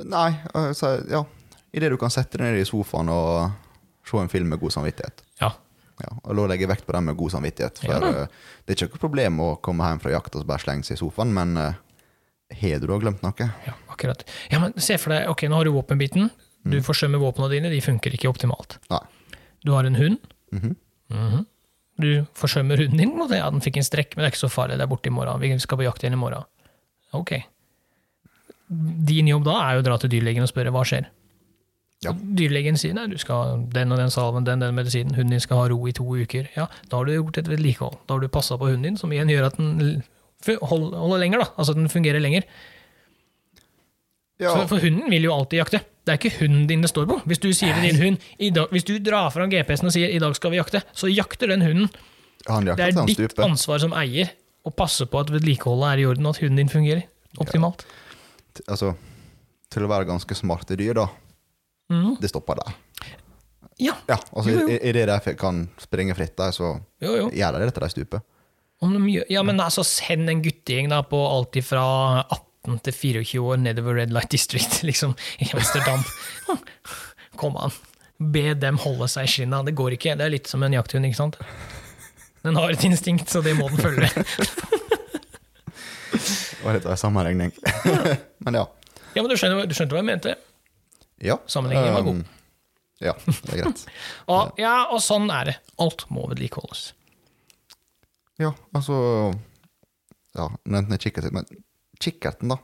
Nei, altså, ja. Idet du kan sette deg ned i sofaen og se en film med god samvittighet. Ja. Ja, og da legger jeg vekt på den med god samvittighet. For Ja eh, det er ikke noe problem å komme hjem fra jakt og bare slenge seg i sofaen, men uh, har du da glemt noe? Ja, akkurat. Ja, men se for deg, ok, nå har du våpenbiten. Du forsømmer våpnene dine, de funker ikke optimalt. Nei. Du har en hund. Mhm. Mhm. Du forsømmer hunden din. Måtte. Ja, den fikk en strekk, men det er ikke så farlig, det er borte i morgen. Vi skal på jakt igjen i morgen. Ok. Din jobb da er jo å dra til dyrlegen og spørre hva skjer. Ja. Dyrlegen sier nei, du skal ha den og den salven, den den medisinen, hunden din skal ha ro i to uker. Ja, Da har du gjort et vedlikehold. Da har du passa på hunden din, som igjen gjør at den holder lenger, da. Altså at den fungerer lenger. Ja, Så, for hunden vil jo alltid jakte. Det er ikke hunden din det står på. Hvis du sier til din hund i dag, Hvis du drar fram GPS-en og sier 'i dag skal vi jakte', så jakter den hunden. han Det er ditt ansvar som eier å passe på at vedlikeholdet er i orden, og at hunden din fungerer optimalt. Ja. Altså, til å være ganske smarte dyr, da. Mm. Det stopper der. Ja, Ja, altså, Jo, jo. i, i det de kan springe fritt der, så jo, jo. gjør de det til de stuper. Ja, men altså, send en guttegjeng da på alt ifra 18 til 24 år nedover Red Light District, liksom, i Amsterdam. Kom an. Be dem holde seg i skinna. Det går ikke. Det er litt som en jakthund, ikke sant? Den har et instinkt, så det må den følge. Det var litt av en. Men ja. Ja, men du skjønner, du skjønte hva jeg mente? ja. Sammenligningen var god. Um, Ja, det er greit. Og, ja, og sånn er det. Alt må vedlikeholdes. Ja, altså Ja, nevnte jeg kikkerten, men kikkerten, da.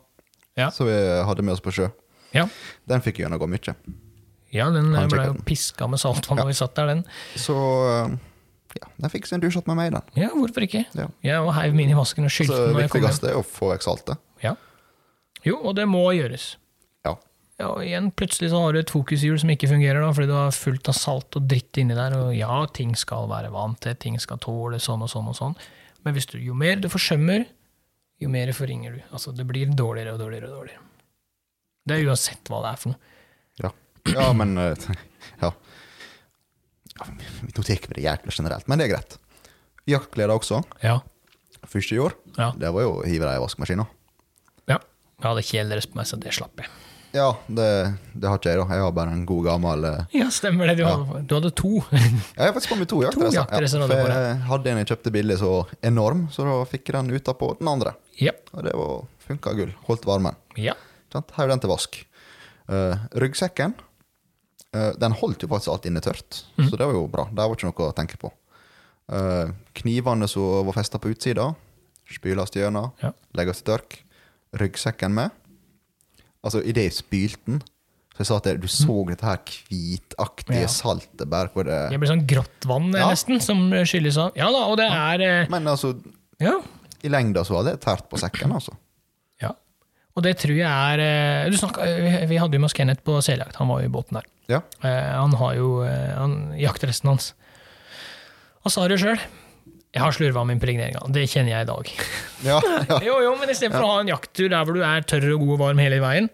Ja. som vi hadde med oss på sjø. Ja, Den fikk gjennomgå mye. ja den ble jo piska med saltvann da vi satt der, den. Så eh, ja, den fikk sin dusj med meg, den. Ja, hvorfor ikke? Ja. Jeg heiv min i vasken og skylte den Så jeg kom viktigste er å få vekk saltet. Ja. Jo, og det må gjøres. Ja. Ja, og igjen, plutselig så har du et fokushjul som ikke fungerer da, fordi du har fullt av salt og dritt inni der, og ja, ting skal være vant til, ting skal tåle sånn og sånn og sånn, men du, jo mer du forsømmer, jo mer forringer du. Altså, det blir dårligere og dårligere og dårligere. Det er uansett hva det er for noe. Ja, ja men eh, ja. Ja, Nå tar vi det jækla generelt, men det er greit. Jaktklær også. Ja. Første i år, Ja. det var jo å hive det i vaskemaskina. ja. Jeg hadde kjeledress på meg, så det slapp jeg. Ja, det, det har ikke jeg, da. Jeg har bare en god gammel eh, Ja, stemmer det. Du, hadde, du hadde to. Jeg har faktisk kommet to jaktdresser. jaktdresser ja, for jeg hadde en jeg kjøpte billig så enorm, så da fikk jeg den utapå den andre. Ja. Og det var- funka gull. Holdt varmen. Ja. Sant? Heiv den til vask. Uh, ryggsekken uh, den holdt jo faktisk alt inne tørt, mm. så det var jo bra. Det var ikke noe å tenke på. Uh, knivene som var festa på utsida, spyles gjennom, Ja. legges til tørk. Ryggsekken med. Altså, idet jeg spylte den, så jeg sa at du så dette her hvitaktige. Ja. saltet bare hvor det Det blir sånn grått vann Ja. nesten, som skylles av. Ja da, og det er eh, Men altså, Ja. I lengda så var det tært på sekken, altså. Ja. Og det tror jeg er eh, du snakket, eh, Vi hadde jo med oss Kenneth på seljakt, han var jo i båten der. Ja. Eh, Han har jo han, jaktresten hans. Han sa det sjøl. Jeg har slurva med impregneringa. Det kjenner jeg i dag. Ja, ja. Jo, jo, men istedenfor å ha en jakttur der hvor du er tørr og god og varm hele veien,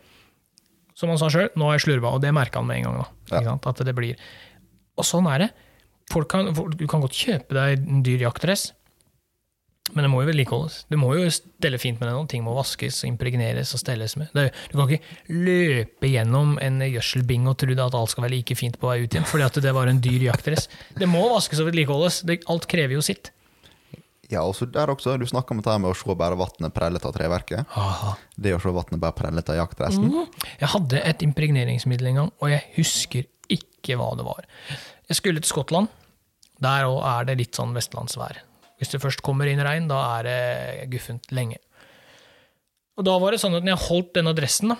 som han sa sjøl, nå har jeg slurva, og det merka han med en gang. da. Sant? At det blir Og sånn er det. Folk kan, folk- du kan godt kjøpe deg en dyr jaktdress, men det må jo vedlikeholdes. Du må jo stelle fint med det og ting må vaskes og impregneres og stelles med. Det er, du kan ikke løpe gjennom en gjødselbing og tro at alt skal være like fint på vei ut igjen, fordi at det var en dyr jaktdress. Det må vaskes og vedlikeholdes. Alt krever jo sitt. ja, og så der også, du snakka om det her med å se bare vannet prellet av treverket. Det å se vannet bare prellet av jaktdressen. Mm. Jeg hadde et impregneringsmiddel en gang, og jeg husker ikke hva det var. Jeg skulle til Skottland. Der òg er det litt sånn vestlandsvær. Hvis det først kommer inn regn, da er det guffent lenge. Og da var det sånn at når jeg holdt denne dressen, da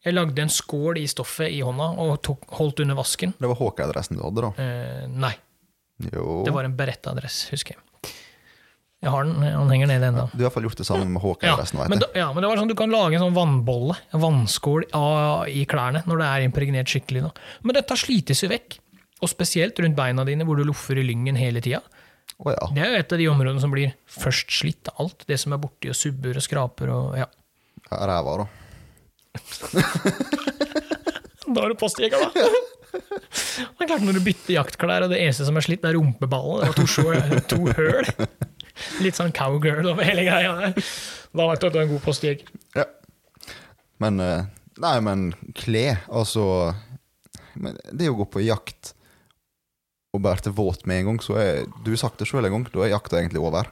Jeg lagde en skål i stoffet i hånda og tok, holdt under vasken. Det var HK-dressen du hadde, da. Eh, nei, Jo. det var en Beretta-dress, husker jeg. Jeg har den, han henger nede ennå. Du har i hvert fall gjort det sammen med Ja, Hawkeye-dressen, men, da, ja, men det var sånn du kan lage en sånn vannbolle, en vannskål i klærne, når det er impregnert skikkelig. Da. Men dette slites jo vekk. Og spesielt rundt beina dine, hvor du loffer i lyngen hele tida. Å ja. Det er jo et av de områdene som blir først slitt av alt. Det som er borti og subber og skraper og ja. Ræva, da. Da er du postjeger, da! Det er klart Når du bytter jaktklær, og det eneste som er slitt, er rumpeballen. Det var to, sjå- to høl. Litt sånn cowgirl over hele greia der. Da vet du at du er en god postjeger. Ja. Men eh, Nei, men kle, altså men Det å gå på jakt og bare til våt med en gang, så er Du sagt det sjøl en gang, da er jakta egentlig over.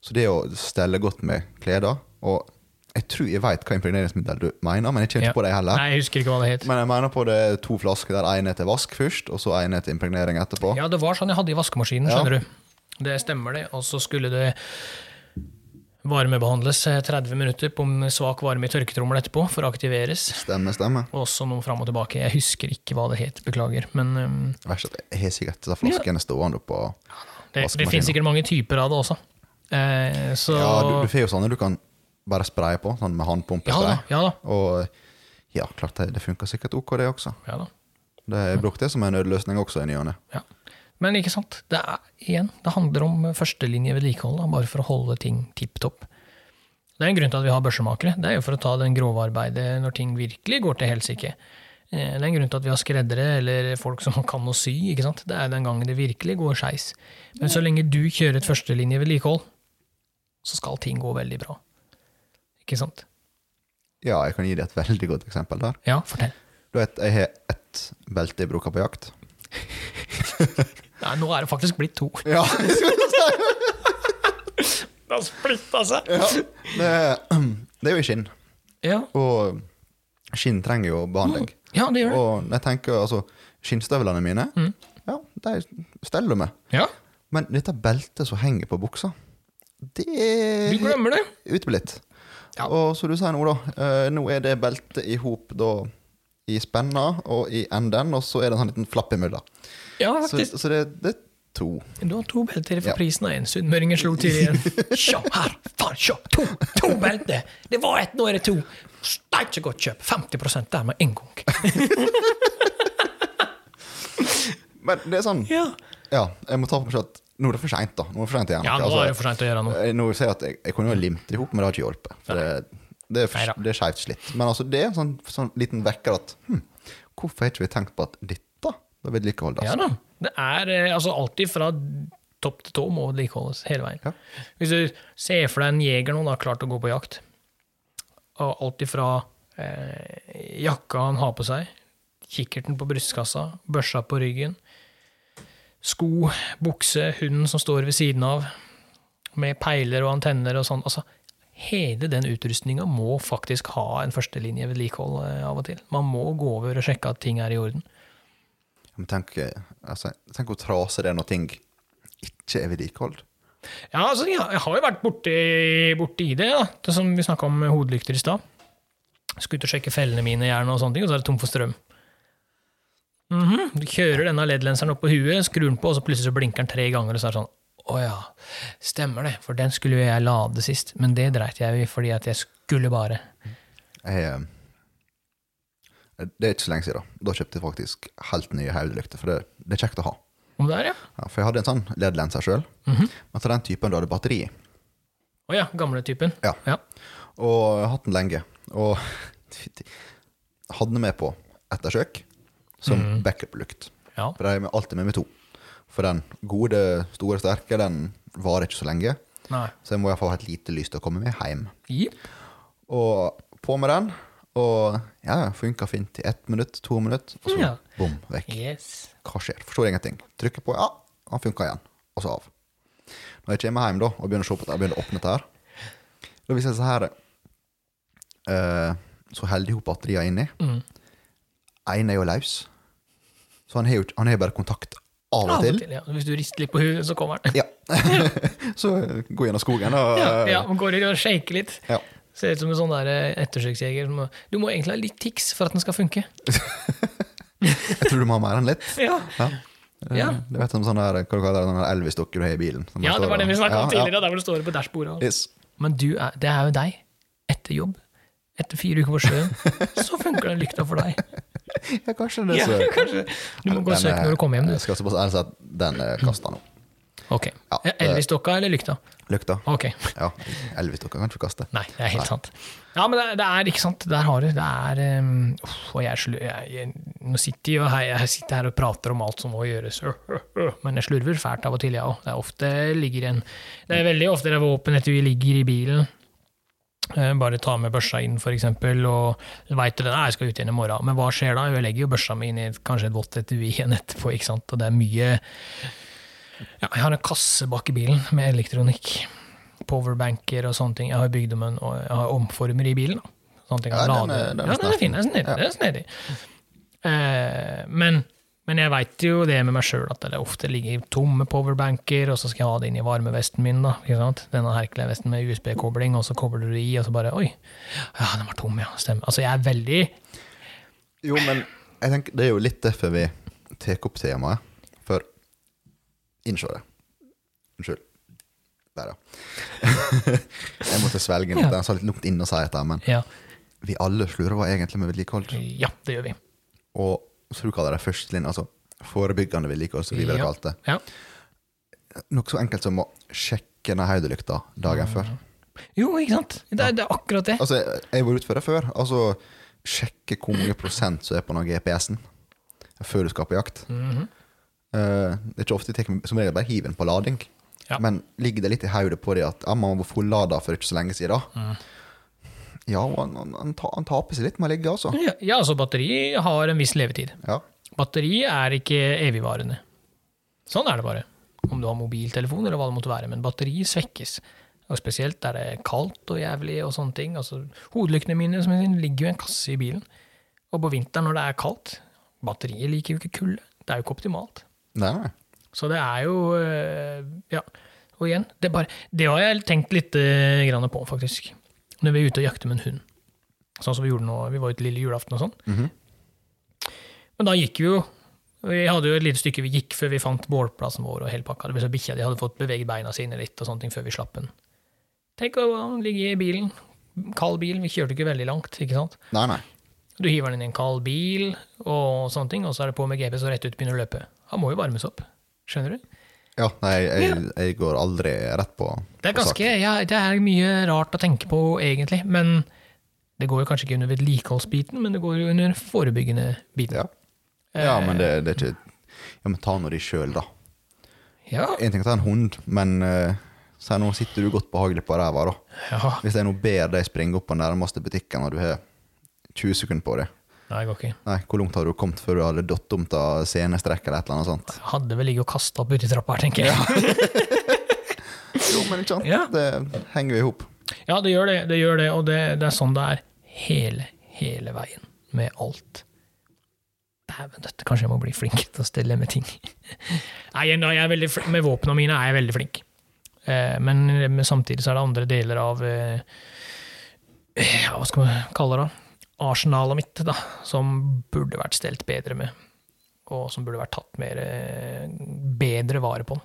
Så det å stelle godt med klær Og jeg tror jeg veit hva impregneringsmiddel du mener, men jeg kommer Ja. ikke på det heller. Nei, jeg husker ikke hva det het. Men jeg mener på det to flasker der én er til vask først, og så én er til impregnering etterpå. Ja, det var sånn jeg hadde i vaskemaskinen, Ja. skjønner du. Det stemmer det. Og så skulle det varmebehandles eh, 30 minutter på en svak varme i tørketrommel etterpå for å aktiveres. Stemme, stemme. Også noe fram og tilbake. Jeg husker ikke hva det het, beklager. Men um, Verst at Jeg har sikkert disse flaskene stående oppå det, det finnes sikkert mange typer av det også. Eh, så Ja, du, du får jo sånne du kan bare spraye på, sånn med ja håndpumpespray. Ja da. Og ja, klart det, det funker sikkert ok, det også. Ja, da. Det jeg brukt det som en nødløsning også i ny og ne. Ja. Men ikke sant, det er igjen, det handler om førstelinjevedlikehold, bare for å holde ting tipp topp. Det er en grunn til at vi har børsemakere. Det er jo for å ta den grove arbeidet når ting virkelig går til helsike. Eh, Det er en grunn til at vi har skreddere eller folk som kan å sy. ikke sant? Det er den gangen det virkelig går skeis. Men så lenge du kjører et førstelinjevedlikehold, så skal ting gå veldig bra. Ikke sant? Ja, jeg kan gi deg et veldig godt eksempel der. Ja, fortell. Du vet, Jeg har ett belte jeg bruker på jakt. Nei, nå er det faktisk blitt to. Ja, Det har splitta seg! ja. Det, det er jo i skinn, Ja. og skinn trenger jo behandling. ja, det gjør det. Og jeg tenker, altså, skinnstøvlene mine, ja, de steller du med. Ja, Men dette beltet som henger på buksa, det Du er glemmer det. uteblitt. Og som du sier nå, da. eh, nå er det beltet i hop da i spenna og i enden, og så er det en sånn liten flapp imellom. Ja, Så, faktisk. så det, det er to. Du har to belter for Ja. prisen av én. Sunnmøringen slo til igjen. Sjå her! Faen, sjå! To, to belter! Det var ett, nå er det to! Steike så godt kjøp! 50 der med en gang. Men det er sånn Ja, Ja, jeg må ta på meg selv at nå er det for seint, da. Nå er det for sent igjen. ja nå Altså, er det for seint å gjøre noe. nå ser jeg at jeg, jeg kunne jo limt det i hop, men det har ikke hjulpet. For det, det er, for- det er skjevt slitt. Men altså, det er en sånn, sånn liten vekker at hm, Hvorfor har ikke vi tenkt på at dette bør vedlikeholdes? Ja da. Det er eh, altså alltid fra topp til tå må vedlikeholdes hele veien. Ja. Hvis du ser for deg en jeger nå, da, klart å gå på jakt, og alt ifra eh, jakka han har på seg, kikkerten på brystkassa, børsa på ryggen, sko, bukse, hunden som står ved siden av, med peiler og antenner og sånn. Altså, hele den utrustninga må faktisk ha en førstelinjevedlikehold eh, av og til. Man må gå over og sjekke at ting er i orden. Men tenk, eh, altså, tenk hvor trasig det er når ting ikke er vedlikeholdt. Ja, altså, jeg har jo vært borti, borti det, da. Det som vi snakka om med hodelykter i stad. Skulle ut og sjekke fellene mine, gjerne, og sånne ting, og så er det tom for strøm. Mhm, Du kjører denne LED-lenseren opp på huet, skrur den på, og så plutselig så blinker den tre ganger, og så er det sånn Å ja, stemmer det, for den skulle jo jeg lade sist, men det dreit jeg i fordi at jeg skulle bare. Jeg, eh, det er ikke så lenge siden. Da kjøpte jeg faktisk helt nye hodelykter, for det, det er kjekt å ha. Om det er, ja. Ja, for jeg hadde en sånn LED-lenser sjøl, men til den typen du hadde batteri i. Å ja, gamle typen. Ja. Ja. Og jeg har hatt den lenge. Og hadde den med på ettersøk som backup-lukt. ja. For jeg er alltid med med to. For den gode, store, sterke, den varer ikke så lenge. Nei. Så jeg må iallfall ha et lite lys til å komme meg hjem. Yep. Og på med den, og ja, funka fint i ett minutt, to minutt, og så Ja. bom, vekk. Yes. Hva skjer? Forstår ingenting. Trykker på, ja, han funka igjen. Og så av. Når jeg kommer hjem da, og begynner å se på det, begynner å åpne det her, da viser jeg så her eh, Så heldig de batteriet batteriene inni. Mm. Én er jo løs, så han har jo han har bare kontakt av og Av og til. til, ja. Hvis du rister litt på huet, så kommer den. Ja. så gå gjennom skogen og Ja, ja, og går og shaker litt. ja. Ser ut som en sånn der ettersøksjeger. Du må egentlig ha litt tics for at den skal funke. Jeg tror du må ha mer enn litt. Ja, Ja. Eh, Ja. Du vet som sånn der, hva du kaller der Elvis-dokke du har i bilen. som ja det var det vi snakka om tidligere, der hvor du står på dashbordet. Yes. Men du er, det er jo deg. Etter jobb. Etter fire uker på sjøen. Så funker den lykta for deg. Ja, kanskje det. Ja, kanskje. Du må gå og søke når du kommer hjem, Jeg skal også si at den er kasta nå. Ok. Ja, Elvis-dokka eller lykta? Lykta. Ok. Ja, Elvis-dokka kan du ikke kaste. Nei, det er helt sant. Ja, men det, det er ikke sant. Der har du. Det er um, Og jeg, jeg, jeg, nå sitter jeg, her, jeg sitter her og prater om alt som må gjøres, men jeg slurver fælt av og til, jeg òg. Det er ofte ligger en Det er veldig ofte det er våpen etter vi ligger i bilen. Eh, Bare ta med børsa inn, eksempel, og veit du det, jeg skal ut igjen i morgen. Men hva skjer da? Jeg legger jo børsa mi inn i kanskje et vått etui igjen etterpå, ikke sant. Og det er mye Ja, jeg har en kasse bak i bilen med elektronikk. Powerbanker og sånne ting. Jeg har bygd dem en, og jeg har omformer i bilen. Da. Sånn at jeg kan Ja, lade. den er- den er ja, den er fin. Den er snedig. Ja. Den er snedig. Eh, men, men jeg veit jo det med meg sjøl, at det ofte ligger tomme powerbanker, og så skal jeg ha det inn i varmevesten min. da, ikke sant? Denne Hercules-vesten med USB-kobling, og så kobler du det i, og så bare Oi, ja, den var tom, ja. Stemmer. Altså, jeg er veldig Jo, men jeg tenker det er jo litt derfor vi tar opp temaet. For Innsjå det. Unnskyld. Der, ja. jeg måtte svelge litt. jeg Den sa litt lukt inn og si dette, men Ja, vi alle slurver egentlig med vedlikehold. ja det gjør vi. Og så du kaller det førstelinje, altså forebyggende vedlikehold, som vi ville kalt det. Ja. Noe så enkelt som å sjekke ned hodelykta dagen før. Jo, ikke sant? Det er, det er akkurat det. Altså, jeg jeg var ute for det før. Altså, sjekke hvor mange prosent som er på GPS-en før du skal på jakt. Mm -hmm. uh, det er ikke ofte jeg tar som regel bare hiver den på lading. Ja. Men ligger det litt i hodet på det at ja, man var fullada for ikke så lenge siden? Mm. Ja, og han, han, han, taper seg litt med å ligge, altså. Ja, ja, altså batteri har en viss levetid. Ja. Batteri er ikke evigvarende. Sånn er det bare. Om du har mobiltelefon eller hva det måtte være. Men batteri svekkes. Og spesielt der det er kaldt og jævlig og sånne ting. Altså, hodelyktene mine sier, ligger jo i en kasse i bilen. Og på vinteren når det er kaldt Batteriet liker jo ikke kulde. Det er jo ikke optimalt. Nei. Så det er jo øh, Ja. Og igjen, det, bare, det har jeg tenkt litt grann på, faktisk. Når vi er ute og jakter med en hund. Sånn som vi gjorde nå, vi var ute lille julaften og sånn. Mhm. Men da gikk vi jo Vi hadde jo et lite stykke vi gikk før vi fant bålplassen vår og hele pakka. Det så bikkja de hadde fått beveget beina sine litt og sånne ting før vi slapp den. Tenk å ligge i bilen. Kald bil. Vi kjørte ikke veldig langt, ikke sant. Nei, nei. Du hiver den inn i en kald bil, og sånne ting, og så er det på med GPS og rett ut begynner å løpe. Han må jo varmes opp. Skjønner du? Ja, nei, jeg, jeg går aldri rett på Det er på sak. ganske, ja, det er mye rart å tenke på, egentlig. Men det går jo kanskje ikke under vedlikeholdsbiten, men det går jo under forebyggende biten. Ja. ja, men det, det er ikke Ja, men ta nå de sjøl, da. Ja. En ting er å ta en hund, men uh, si nå sitter du godt behagelig på ræva, da. ja. Hvis jeg nå ber deg springe opp på nærmeste butikken, og du har 20 sekunder på det Nei, går ikke. Nei, hvor langt har du kommet før du hadde datt om til scenestrekk eller et eller annet sånt? Jeg hadde vel ligget og kasta opp uti trappa her, tenker jeg. Jo, men ikke sant? Ja. Det henger jo i hop. Ja, det gjør det, det gjør det, og det, det er sånn det er hele, hele veien med alt. Dæven døtte, kanskje jeg må bli flink til å stelle med ting. Nei, med våpnene mine er jeg veldig flink. Eh, men, samtidig så er det andre deler av eh, Hva skal man kalle det? Arsenalet mitt, da, som burde vært stelt bedre med. Og som burde vært tatt mer, eh, bedre vare på.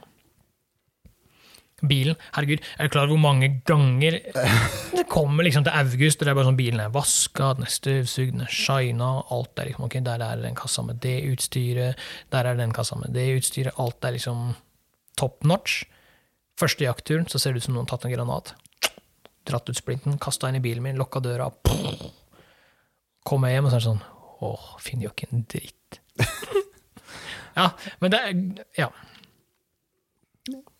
Bilen, herregud, er du klar over hvor mange ganger det kommer liksom til august, og det er bare sånn bilen er vaska, den er støvsugd, den er shina, alt er liksom ok, der er den kassa med det utstyret, der er den kassa med det utstyret, alt er liksom top notch. Første jaktturen så ser det ut som noen har tatt en granat. Dratt ut splinten, kasta inn i bilen min, lokka døra. Kommer jeg hjem, og så er det sånn Åh, finner jo ikke en dritt. ja, men det er Ja.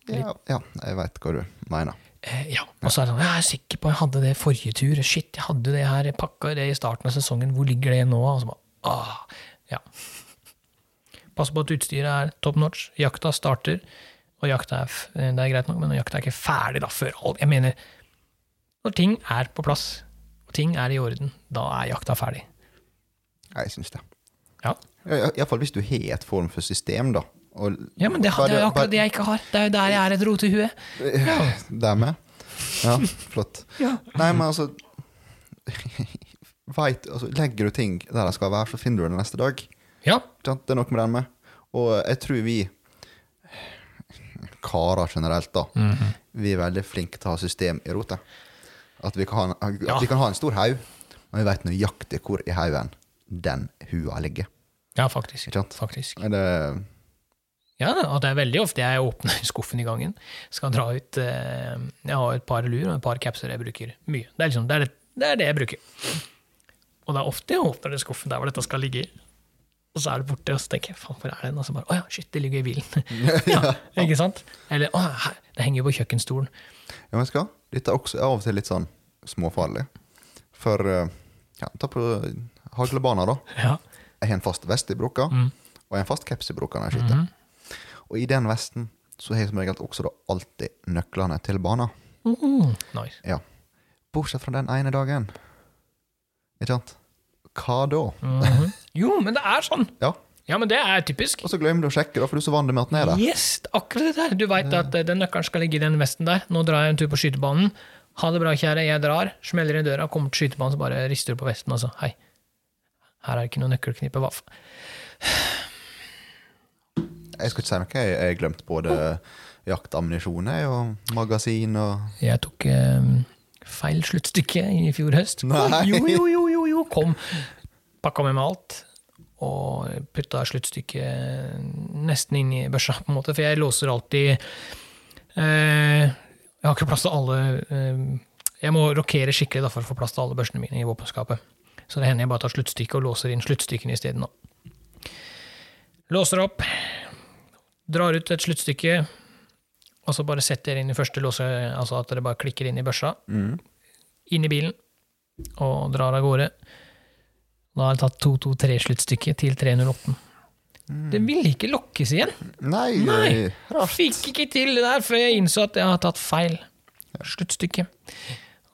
Ja, ja jeg veit hva du mener. Eh, ja. Og så er det sånn, jeg er sikker på jeg hadde det forrige tur. Shit, jeg hadde det her, jeg pakka det i starten av sesongen. Hvor ligger det nå? Og så bare, ah, ja. Pass på at utstyret er top notch. Jakta starter, og jakta er, det er greit nok, men jakta er ikke ferdig da, før alt Jeg mener, når ting er på plass, ting er i orden, da er jakta ferdig. Jeg syns det. Ja. Iallfall hvis du har et form for system, da. Og Ja, men det, det er jo akkurat det jeg ikke har. Det er jo der jeg er et rotehue. Ja. Dermed? Ja, flott. Ja. Nei, men altså, vet, altså Legger du ting der de skal være, så finner du det neste dag. ja. Det er noe med den med. Og jeg tror vi karer generelt, da, Mhm. vi er veldig flinke til å ha system i rotet. At vi kan ha Ja. vi kan ha en stor haug, men vi vet nøyaktig hvor i haugen den hua ligger. ja, faktisk. Faktisk. Det Ja, og det er veldig ofte jeg åpner skuffen i gangen. Skal dra ut eh, Jeg har et par lur og et par capser jeg bruker mye. Det er, liksom, det, er det, det er det jeg bruker. Og det er ofte jeg åpner den skuffen der hvor dette skal ligge. Og så er det borte, og så tenker jeg faen, hvor er den? Og så bare å ja, shit, det ligger i bilen. ja, ikke sant? Eller å, det henger jo på kjøkkenstolen. Ja, men skal? Dette er også av og til litt sånn småfarlig. For eh, ja, ta på haglebana, da. Ja. Jeg har en fast vest i brukka, Mm. og jeg har en fast caps i brukka når jeg skyter. Mhm. Og i den vesten så har jeg som regel også da alltid nøklene til bana. Mm. Nice. Ja. Bortsett fra den ene dagen. Ikke sant? Hva da? -hmm. Jo, men det er sånn! Ja. Ja, men det er typisk. Og så glemmer du å sjekke, da, for du er så vant med at den er der. Yes, akkurat det der. Du veit at eh, den nøkkelen skal ligge i den vesten der. Nå drar jeg en tur på skytebanen. Ha det bra, kjære, jeg drar. Smeller i døra, kommer til skytebanen, så bare rister du på vesten, altså. hei. Her er det ikke noe nøkkelknippe. Hva. Jeg skal ikke si noe. Jeg jeg har glemt både jaktammunisjon og magasin og Jeg tok eh, feil sluttstykke i fjor høst. Nei. Jo, jo, jo, jo, jo. Kom. Pakka med meg alt. Og putta sluttstykket nesten inn i børsa, på en måte. For jeg låser alltid eh, Jeg har ikke plass til alle eh, Jeg må rokere skikkelig da, for å få plass til alle børsene mine i våpenskapet. Så det hender jeg bare tar sluttstykket og låser inn sluttstykkene isteden. Låser opp, drar ut et sluttstykke, og så bare setter jeg inn i første låse, altså at det bare klikker inn i børsa, mm. inn i bilen, og drar av gårde. Da har jeg tatt 223-sluttstykket til 308. Det ville ikke lokkes igjen. Nei, Nei. rart. Fikk ikke til det der før jeg innså at jeg har tatt feil sluttstykke.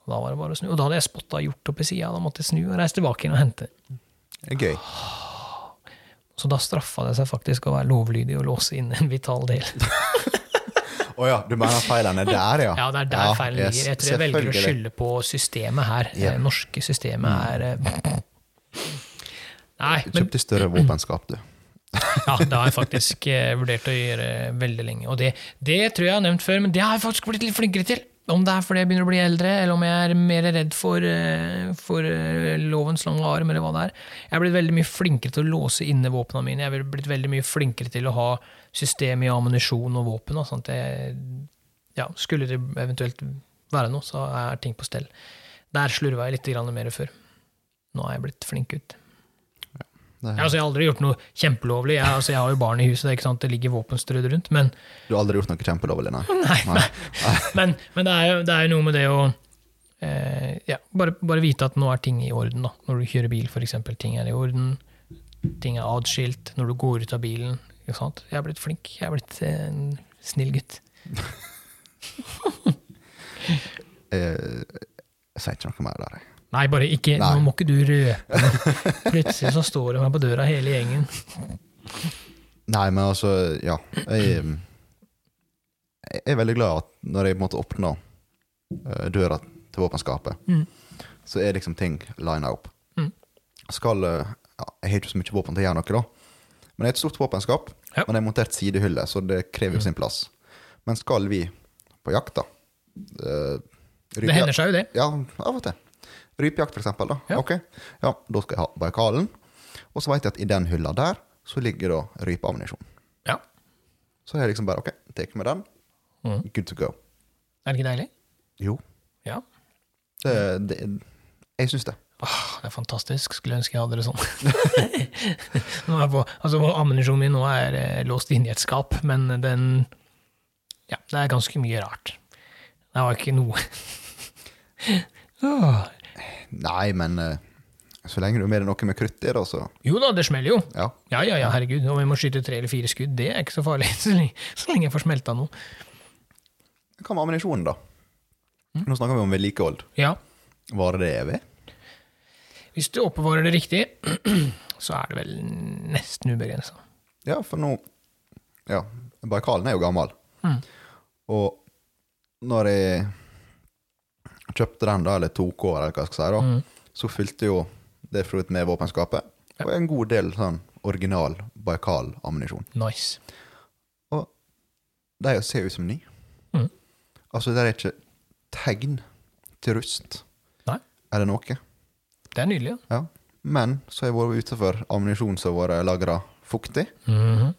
Da var det bare å snu. Og da hadde jeg spotta hjort oppi sida. Da måtte jeg snu og reise tilbake inn og hente. Gøy. Så da straffa det seg faktisk å være lovlydig og låse inn en vital del. Å ja, du mener feilen er der, ja? Ja, det er der feilen ligger. Jeg tror jeg velger å skylde på systemet her. Ja. Det norske systemet er eh, Nei, men kjøpte større våpenskap, du. ja, det har jeg faktisk eh, vurdert å gjøre veldig lenge. Og det, det tror jeg jeg har nevnt før, men det har jeg faktisk blitt litt flinkere til. Om det er fordi jeg begynner å bli eldre, eller om jeg er mer redd for, eh, for eh, lovens lange arm, eller hva det er. Jeg er blitt veldig mye flinkere til å låse inne våpnene mine. Jeg er blitt veldig mye flinkere til å ha system i ammunisjon og våpen. Og sånt. jeg, ja, skulle det eventuelt være noe, så er ting på stell. Der slurva jeg litt mer før. Nå er jeg blitt flink ut. Det, Ja, altså, jeg har aldri gjort noe kjempelovlig. Jeg, altså, jeg har jo barn i huset, det, er ikke sant? det ligger våpenstrødd rundt. Men, du har aldri gjort noe kjempelovlig, nei? nei, nei. men, men det, er jo, det er jo noe med det å eh, ja, bare, bare vite at nå er ting i orden. Da. Når du kjører bil, f.eks. Ting er i orden. Ting er adskilt. Når du går ut av bilen. Ikke sant? Jeg er blitt flink. Jeg er blitt eh, en snill gutt. Jeg, jeg sier ikke noe mer der, jeg. Nei, bare ikke, Nei. nå må ikke du røpe. Plutselig så står det meg på døra, hele gjengen. Nei, men altså, ja. Jeg, jeg er veldig glad at når jeg på en måte åpner eh, døra til våpenskapet, Mm. så er liksom ting lina opp. Mm. Skal eh, ja, Jeg har ikke så mye våpen til å gjøre noe, da. Men det er et stort våpenskap, Ja. men det er montert sidehylle, så det krever jo sin plass. Men skal vi på jakt, da eh, Det hender seg jo det. Ja, av og til. Rypejakt, eksempel. Da. Ja. Ok, ja, da skal jeg ha Baikalen. Og så vet jeg at i den hylla der, så ligger da rypeammunisjon. Ja. Så er jeg liksom bare OK, tar med den. Mm. Good to go. Er det ikke deilig? Jo, Ja. det, det Jeg syns det. Åh, det er fantastisk. Skulle ønske jeg hadde det sånn. nå er jeg på, altså, Ammunisjonen min nå er eh, låst inne i et skap, men den Ja, det er ganske mye rart. Det var ikke noe Åh. Nei, men eh, så lenge du er med noe med krutt i, da, så Jo da, det smeller jo. ja. Ja, ja, ja, herregud. Om vi må skyte tre eller fire skudd, det er ikke så farlig. Så lenge jeg får smelta noe. Hva med ammunisjonen, da? Mm. Nå snakker vi om vedlikehold. Ja, Varer det evig? hvis du oppbevarer det riktig, så er det vel nesten ubegrensa. Ja, for nå Ja, Baikalen er jo gammel. Mm. Og når jeg kjøpte den, da, eller tok over, eller hva jeg skal si, da, Mm. så fylte jo det for ut med våpenskapet. Og en god del sånn original Baikal-ammunisjon. Nice. Og de ser ut som ny. Mm. Altså, det er ikke tegn til rust. Nei. Det noe? Det er nydelig, ja. Ja. Men så har jeg vært ute for ammunisjon som har vært lagra fuktig. Mhm.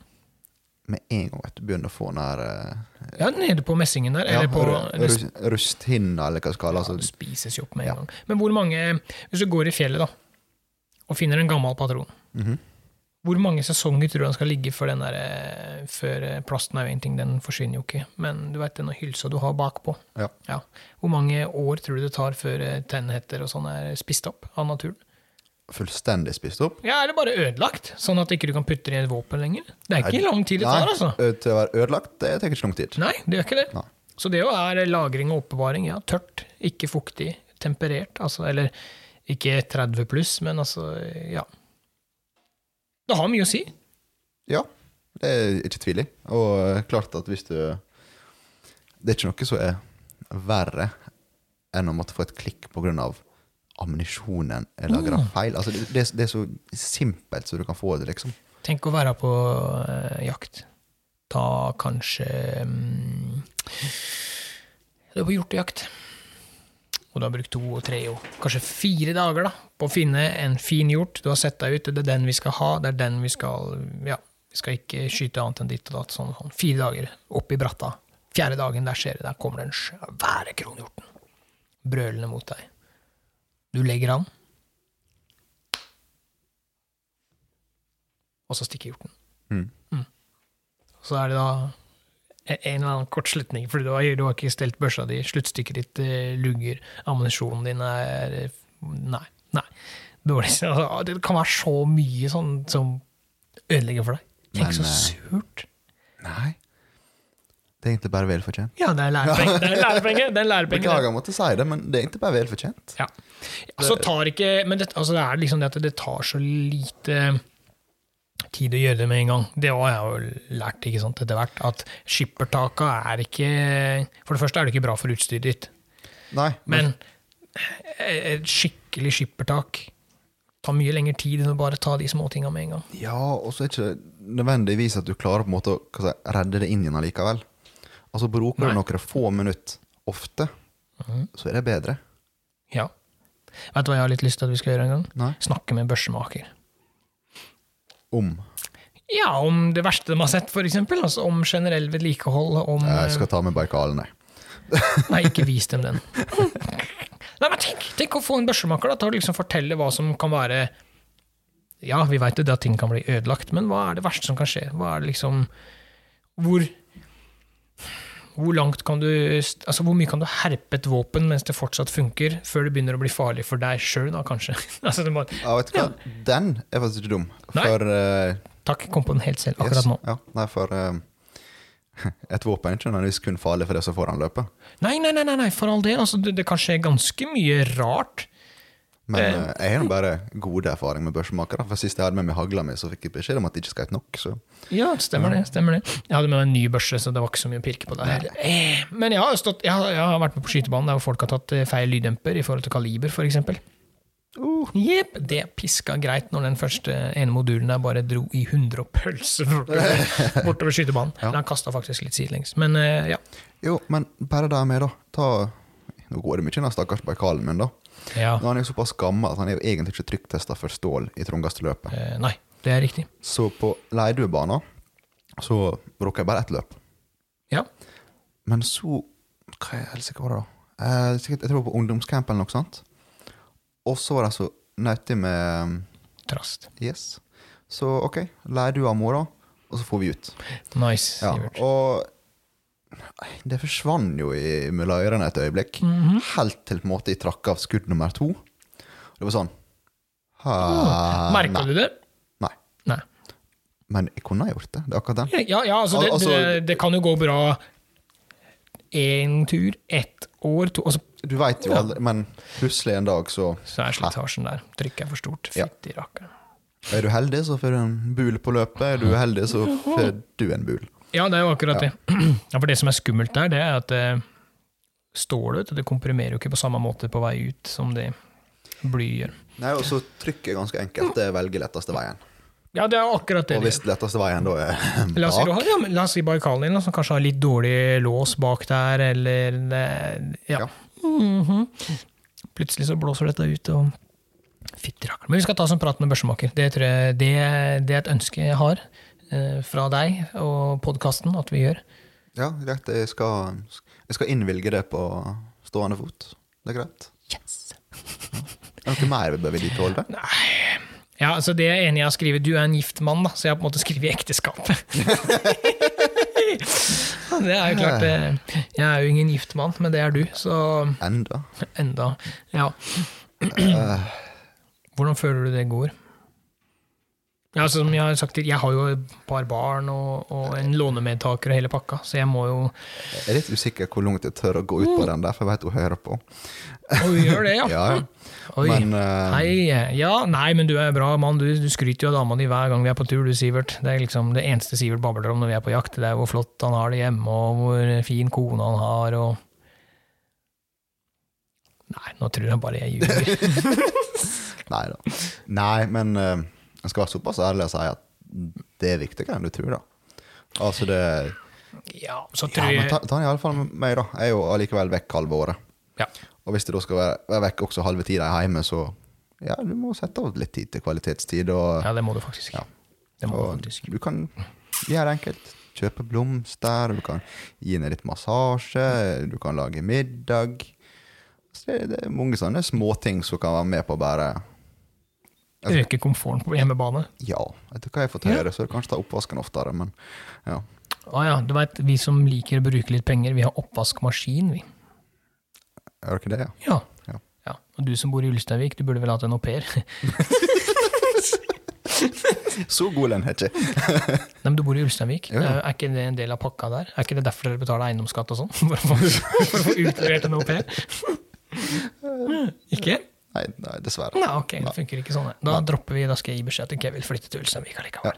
Med en gang at du begynner å få den der eh, Ja, nede på messingen der. ja, Eller på rust, rusthinna, eller hva det skal Ja, kalles. det Altså, spises jo opp med en Ja. gang. Men hvor mange Hvis du går i fjellet da, og finner en gammel patron, Mhm. hvor mange sesonger tror du den skal ligge før den der, eh, før eh, plasten er jo en ting, den forsvinner jo ikke. Men du vet den hylsa du har bakpå. Ja. Hvor mange år tror du det tar før tennhetter og sånn er spist opp av naturen? Fullstendig spist opp. Ja, Eller bare ødelagt, sånn at ikke du kan putte det i et våpen lenger? Det er ikke lang tid det tar, altså. Nei, Til å være ødelagt, det tar ikke lang tid. Nei, det gjør ikke det. Nei. Så det jo er lagring og oppbevaring. Ja, tørt, ikke fuktig, temperert. Altså, eller ikke 30 pluss, men altså, ja. Det har mye å si. Ja, det er ikke tvil i. Og klart at hvis du Det er ikke noe som er verre enn å måtte få et klikk pga. Ammunisjonen er lagra Mm. feil. Altså, det, det, er- så simpelt som du kan få det, liksom. Tenk å være på uh, jakt. Ta kanskje um, Du er på hjortejakt. Og du har brukt to og tre og kanskje fire dager da, på å finne en fin hjort. Du har sett deg ut, det er den vi skal ha, det er den vi skal Ja, vi skal ikke skyte annet enn ditt og datt. Sånn, sånn. Fire dager opp i bratta. Fjerde dagen, der skjer det. Der kommer den svære kronhjorten. Brølende mot deg. Du legger an. Og så stikker hjorten. Mm. Så er det da en eller annen kort slutning, for du har, du har ikke stelt børsa di, sluttstykket ditt eh, lugger, ammunisjonen din er eh, Nei. nei. Dårlig. Altså, det kan være så mye sånn som ødelegger for deg. Tenk Men, så eh, surt. Nei. Det er egentlig bare velfortjent. Ja, det er lærepenge. Det er lærepenge. Det er lærepenge. Beklager å måtte si det, men det er egentlig bare velfortjent. Ja. Altså, tar ikke Men det, altså det er liksom det at det tar så lite tid å gjøre det med en gang. Det har jeg jo lært ikke sant, etter hvert. At skippertaka er ikke For det første er det ikke bra for utstyret ditt. Nei, Men et skikkelig skippertak tar mye lengre tid enn å bare ta de småtinga med en gang. Ja, og så er det ikke nødvendigvis at du klarer på en måte å redde det inn igjen allikevel. Altså Bruker du noen få minutter ofte, så er det bedre. Ja. Vet du hva jeg har litt lyst til at vi skal gjøre en gang? Nei. Snakke med børsemaker. Om. Ja, om det verste de har sett, eksempel. Altså om generell vedlikehold. Om Jeg skal ta med Baikalen, nei. Nei, ikke vis dem den. Nei, men tenk, tenk å få en børsemaker da, til å liksom fortelle hva som kan være Ja, vi veit jo det at ting kan bli ødelagt, men hva er det verste som kan skje? Hva er det liksom Hvor hvor du Altså, hvor mye kan du herpe et våpen mens det fortsatt funker, før det begynner å bli farlig for deg sjøl, da, kanskje? altså, må, Ja, vet du hva? Den er faktisk ikke dum. For uh, takk, kom på den helt selv yes, akkurat nå. Ja, nei, for uh, et våpen er ikke nødvendigvis kun farlig for det som får anløpet. løpe. Nei, nei, nei, nei, nei for all del. Altså, det, det kan skje ganske mye rart. Men Eh. eh, jeg har bare gode erfaringer med børsmakere. For Sist jeg hadde med meg hagla mi, så fikk jeg beskjed om at det ikke skal skjøt nok. Så Ja, stemmer det. stemmer det. Jeg hadde med meg en ny børse, så det var ikke så mye å pirke på der. Eh, Men jeg har, stått, jeg, har, jeg har vært med på skytebanen der hvor folk har tatt eh, feil lyddemper i forhold til kaliber, f.eks. uh, yep, det piska greit når den første ene modulen der bare dro i hundre og pølse bortover, skytebanen. Ja. Den kasta faktisk litt sidelengs. Men uh, ja. Jo, men bare det med, da. Ta, nå går det mye inn av stakkars Baikalen min, da. Ja. Er han jo såpass gammel at han er jo egentlig ikke trykktesta for stål i trangeste løpet. Eh, nei, det er riktig. Så på Leiduebanen så råka jeg bare ett løp. Ja. Men så Hva er helsike var det, da? Eh, sikkert, jeg tror det var på ungdomscamp eller noe sånt. Og så var det så nautig med Trast. Yes. Så OK, Leidua må, da. Og så får vi ut. Nice, Ja, Sivert. og det forsvant jo i mellom ørene et øyeblikk. Mhm. Helt til på en måte jeg trakk av skudd nummer to. Det var sånn oh, Merka du det? Nei. Nei. Men jeg kunne ha gjort det. Det er akkurat den. Ja, ja altså, det, altså- det, det kan jo gå bra én tur, ett år, to altså, Du veit jo Ja. aldri, men plutselig en dag så Så er slitasjen der. Trykket er for stort. Ja. Fytti rakkeren. Er du heldig, så får du en bul på løpet. Er du uheldig, så får du en bul. Ja, det er jo akkurat det. Ja, for det som er skummelt der, det er at eh, stålet det komprimerer jo ikke på samme måte på vei ut som det blyet gjør. Nei, og så trykket er ganske enkelt. Det velger letteste veien. Ja, det er akkurat det. Og hvis letteste veien da er La oss si, du bak har, ja, la oss si Baikalen din, som kanskje har litt dårlig lås bak der, eller Ja. Ja. Mm -hmm. Plutselig så blåser dette ut, og Fytti rakkeren. Men vi skal ta oss en prat med børsemaker. Det, jeg, det, det er et ønske jeg har eh, fra deg og podkasten at vi gjør. Ja, greit. Jeg skal, jeg skal innvilge det på stående fot. Det er greit. Yes! Er det noe mer vi bør vedlikeholde? Ja, altså det er enig jeg har skrevet. Du er en gift mann, da, så jeg har på en måte skrevet ekteskap. det er jo klart eh, Jeg er jo ingen gift mann, men det er du, så Enda. enda Ja. Eh, Hvordan føler du det går? Ja, altså, som jeg har sagt, jeg har jo et par barn og, og en lånemedtaker og hele pakka, så jeg må jo Jeg er litt usikker hvor langt jeg tør å gå ut på den der, for jeg vet hun hører på. Oi, gjør det, ja. Ja, ja. Oi. Men uh... Hei. Ja, nei, men du er bra mann. Du, du skryter jo av dama di hver gang vi er på tur, du, Sivert. Det er liksom det eneste Sivert babler om når vi er på jakt. Det er hvor flott han har det hjemme, og hvor fin kone han har, og Nei, nå tror jeg bare jeg ljuger. Nei da. Nei, men eh, jeg skal være såpass ærlig og si at det er viktigere enn du tror, da. Altså det ja, så Ja, tror men jeg ta, ta den iallfall med meg, da. Jeg er jo allikevel vekk halve året. Ja. Og hvis du da skal være, være vekk også halve tida hjemme, så ja, du må sette av litt tid til kvalitetstid. Og, Ja, det må du faktisk. Ja. Det må du og faktisk. du kan gjøre det enkelt. Kjøpe blomster, du kan gi henne litt massasje, du kan lage middag. Så det, det er mange sånne småting som kan være med på å bare Øke komforten på hjemmebane. Ja, etter hva jeg får til, så er det kanskje ta oppvasken oftere, men ja. Å ja, du vet, vi som liker å bruke litt penger, vi har oppvaskmaskin, vi. Er det ikke det? ja? Ja. Ja. Og du som bor i Ulsteinvik, du burde vel hatt en au pair? Så god lønn har jeg ikke. Nei, men du bor i Ulsteinvik. Ja, ja. Er ikke det en del av pakka der? Er ikke det derfor dere betaler eiendomsskatt og sånn? For å for å få utlevert en au pair? Ikke? Nei, nei dessverre. Nei, ok, det funker ikke sånn. nei. Da dropper vi, da skal jeg gi beskjed til Kevin flytte til Ulsteinvik Ja.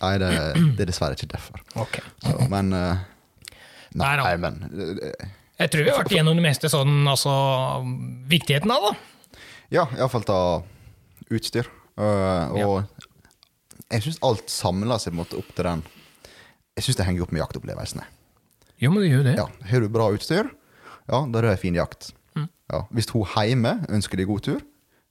Nei, det, det er dessverre ikke derfor. Ok. Så, men uh, Nei, Nei men eh, Jeg tror vi har vært gjennom det meste sånn, altså viktigheten av, da. Ja, iallfall ta utstyr. Uh, og jeg syns alt samler seg måte opp til den Jeg syns det henger opp med jaktopplevelsene. Jo, men det gjør det. Ja, Har du bra utstyr, ja, da er det fin jakt. Ja, hvis hun hjemme ønsker deg god tur,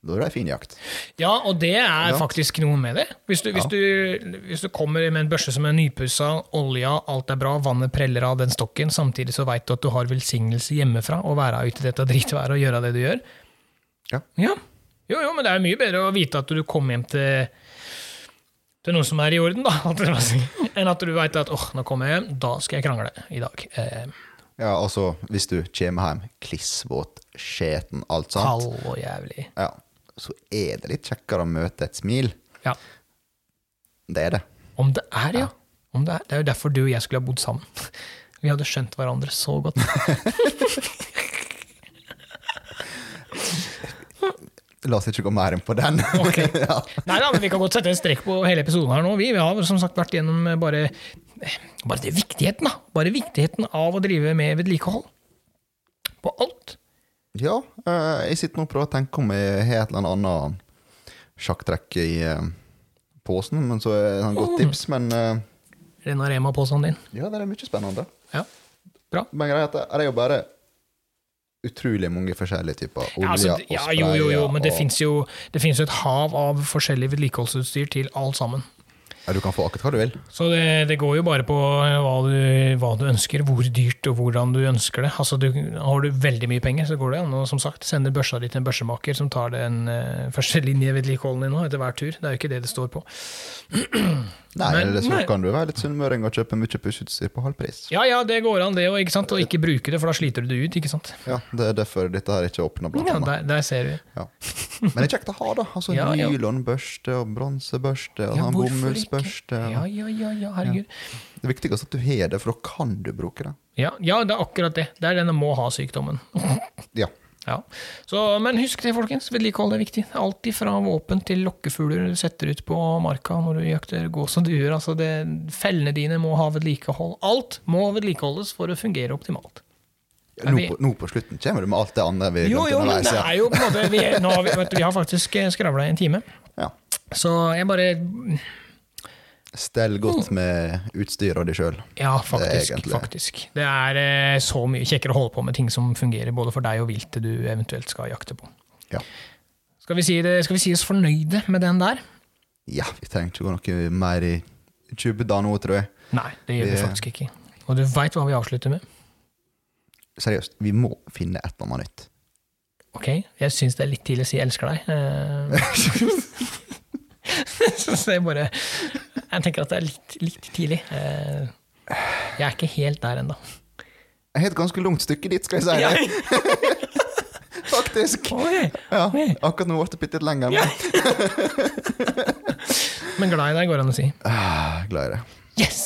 da er det fin jakt. Ja, og det er Ja. faktisk noe med det. Hvis du, hvis, Ja. du, hvis du kommer med en børse som er nypussa, olja, alt er bra, vannet preller av den stokken, samtidig så veit du at du har velsignelse hjemmefra å være ute i dette dritværet og gjøre det du gjør. Ja. Jo, jo, men det er mye bedre å vite at du kommer hjem til, til noe som er i orden, da, enn at du veit at åh, nå kommer jeg hjem, da skal jeg krangle i dag. Eh, Ja, altså, hvis du kommer hjem klissvåt, skjeten, alt sånt, kald og jævlig. ja, så er det litt kjekkere å møte et smil. Ja. Det er det. Om det er, ja. Om det, er. det er jo derfor du og jeg skulle ha bodd sammen. Vi hadde skjønt hverandre så godt. La oss ikke gå mer inn på den. Ok. ja. Nei da, men Vi kan godt sette en strekk på hele episoden her nå. Vi, vi har som sagt vært gjennom bare, bare det viktigheten da. Bare viktigheten av å drive med vedlikehold. På alt. Ja, eh, jeg sitter nå og prøver å tenke om jeg har et eller annet sjakktrekk i eh, posen, men så er det et godt tips. Men eh, Rena Rema-posen din. ja, det er mye spennende. Ja, bra. Men greia er at det er jo bare utrolig mange forskjellige typer olje Ja, altså, og ja, sprayer. jo, jo, jo, men det og- fins jo, det jo et hav av forskjellig vedlikeholdsutstyr til alt sammen. Ja, du kan få akkurat hva du vil. Så det, det går jo bare på hva du, hva du ønsker, hvor dyrt og hvordan du ønsker det. Altså du, Har du veldig mye penger, så går det an å som sagt, sende børsa di til en børsemaker som tar den uh, første linjevedlikeholden din nå etter hver tur. Det er jo ikke det det står på. Nei, Men- eller så kan du være litt sunnmøring og kjøpe mye pussutstyr på halv pris. Ja ja, det går an det òg? Og ikke bruke det, for da sliter du det ut. ikke sant? Ja, Det er derfor dette her ikke åpner blant Ja, annet. der, der ser vi. Ja. Men det er kjekt å ha, da. Altså Ja, ja. Nylonbørste og bronsebørste og Ja, bomullsbørste. Ja, ja, ja, ja, herregud. Det viktigste er at du har det, for da kan du bruke det. Ja, ja, det er akkurat det. Det er denne må ha-sykdommen. Ja. Ja. Så, men husk det, folkens. Vedlikehold er viktig. Alt fra våpen til lokkefugler du setter ut på marka når du jakter gås og duer. Altså det, fellene dine må ha vedlikehold. Alt må vedlikeholdes for å fungere optimalt. Ja, Nå, på, nå på slutten kommer du med alt det andre vi Jo, jo, men det er jo på en måte Vi, nå vi, du, vi har faktisk skravla i en time. Ja. Så jeg bare Stell godt med utstyr og deg sjøl. Ja, faktisk. Det faktisk. Det er eh, så mye kjekkere å holde på med ting som fungerer både for deg og viltet du eventuelt skal jakte på. Ja. Skal vi, si det, skal vi si oss fornøyde med den der? ja, vi trenger ikke gå noe mer i tjubda nå, tror jeg. Nei, det gjør vi Vi- faktisk ikke. Og du veit hva vi avslutter med? Seriøst, vi må finne et eller annet nytt. Ok, jeg syns det er litt tidlig å si 'elsker deg'. Eh, Så jeg bare Jeg tenker at det er litt, litt tidlig. Eh, Jeg er ikke helt der ennå. Jeg har et ganske langt stykke dit, skal jeg si det. Faktisk. Oi, Ja, Oi. akkurat nå ble det bitte litt lenger. Men Men glad i deg går det an å si. ah, glad i deg. Yes!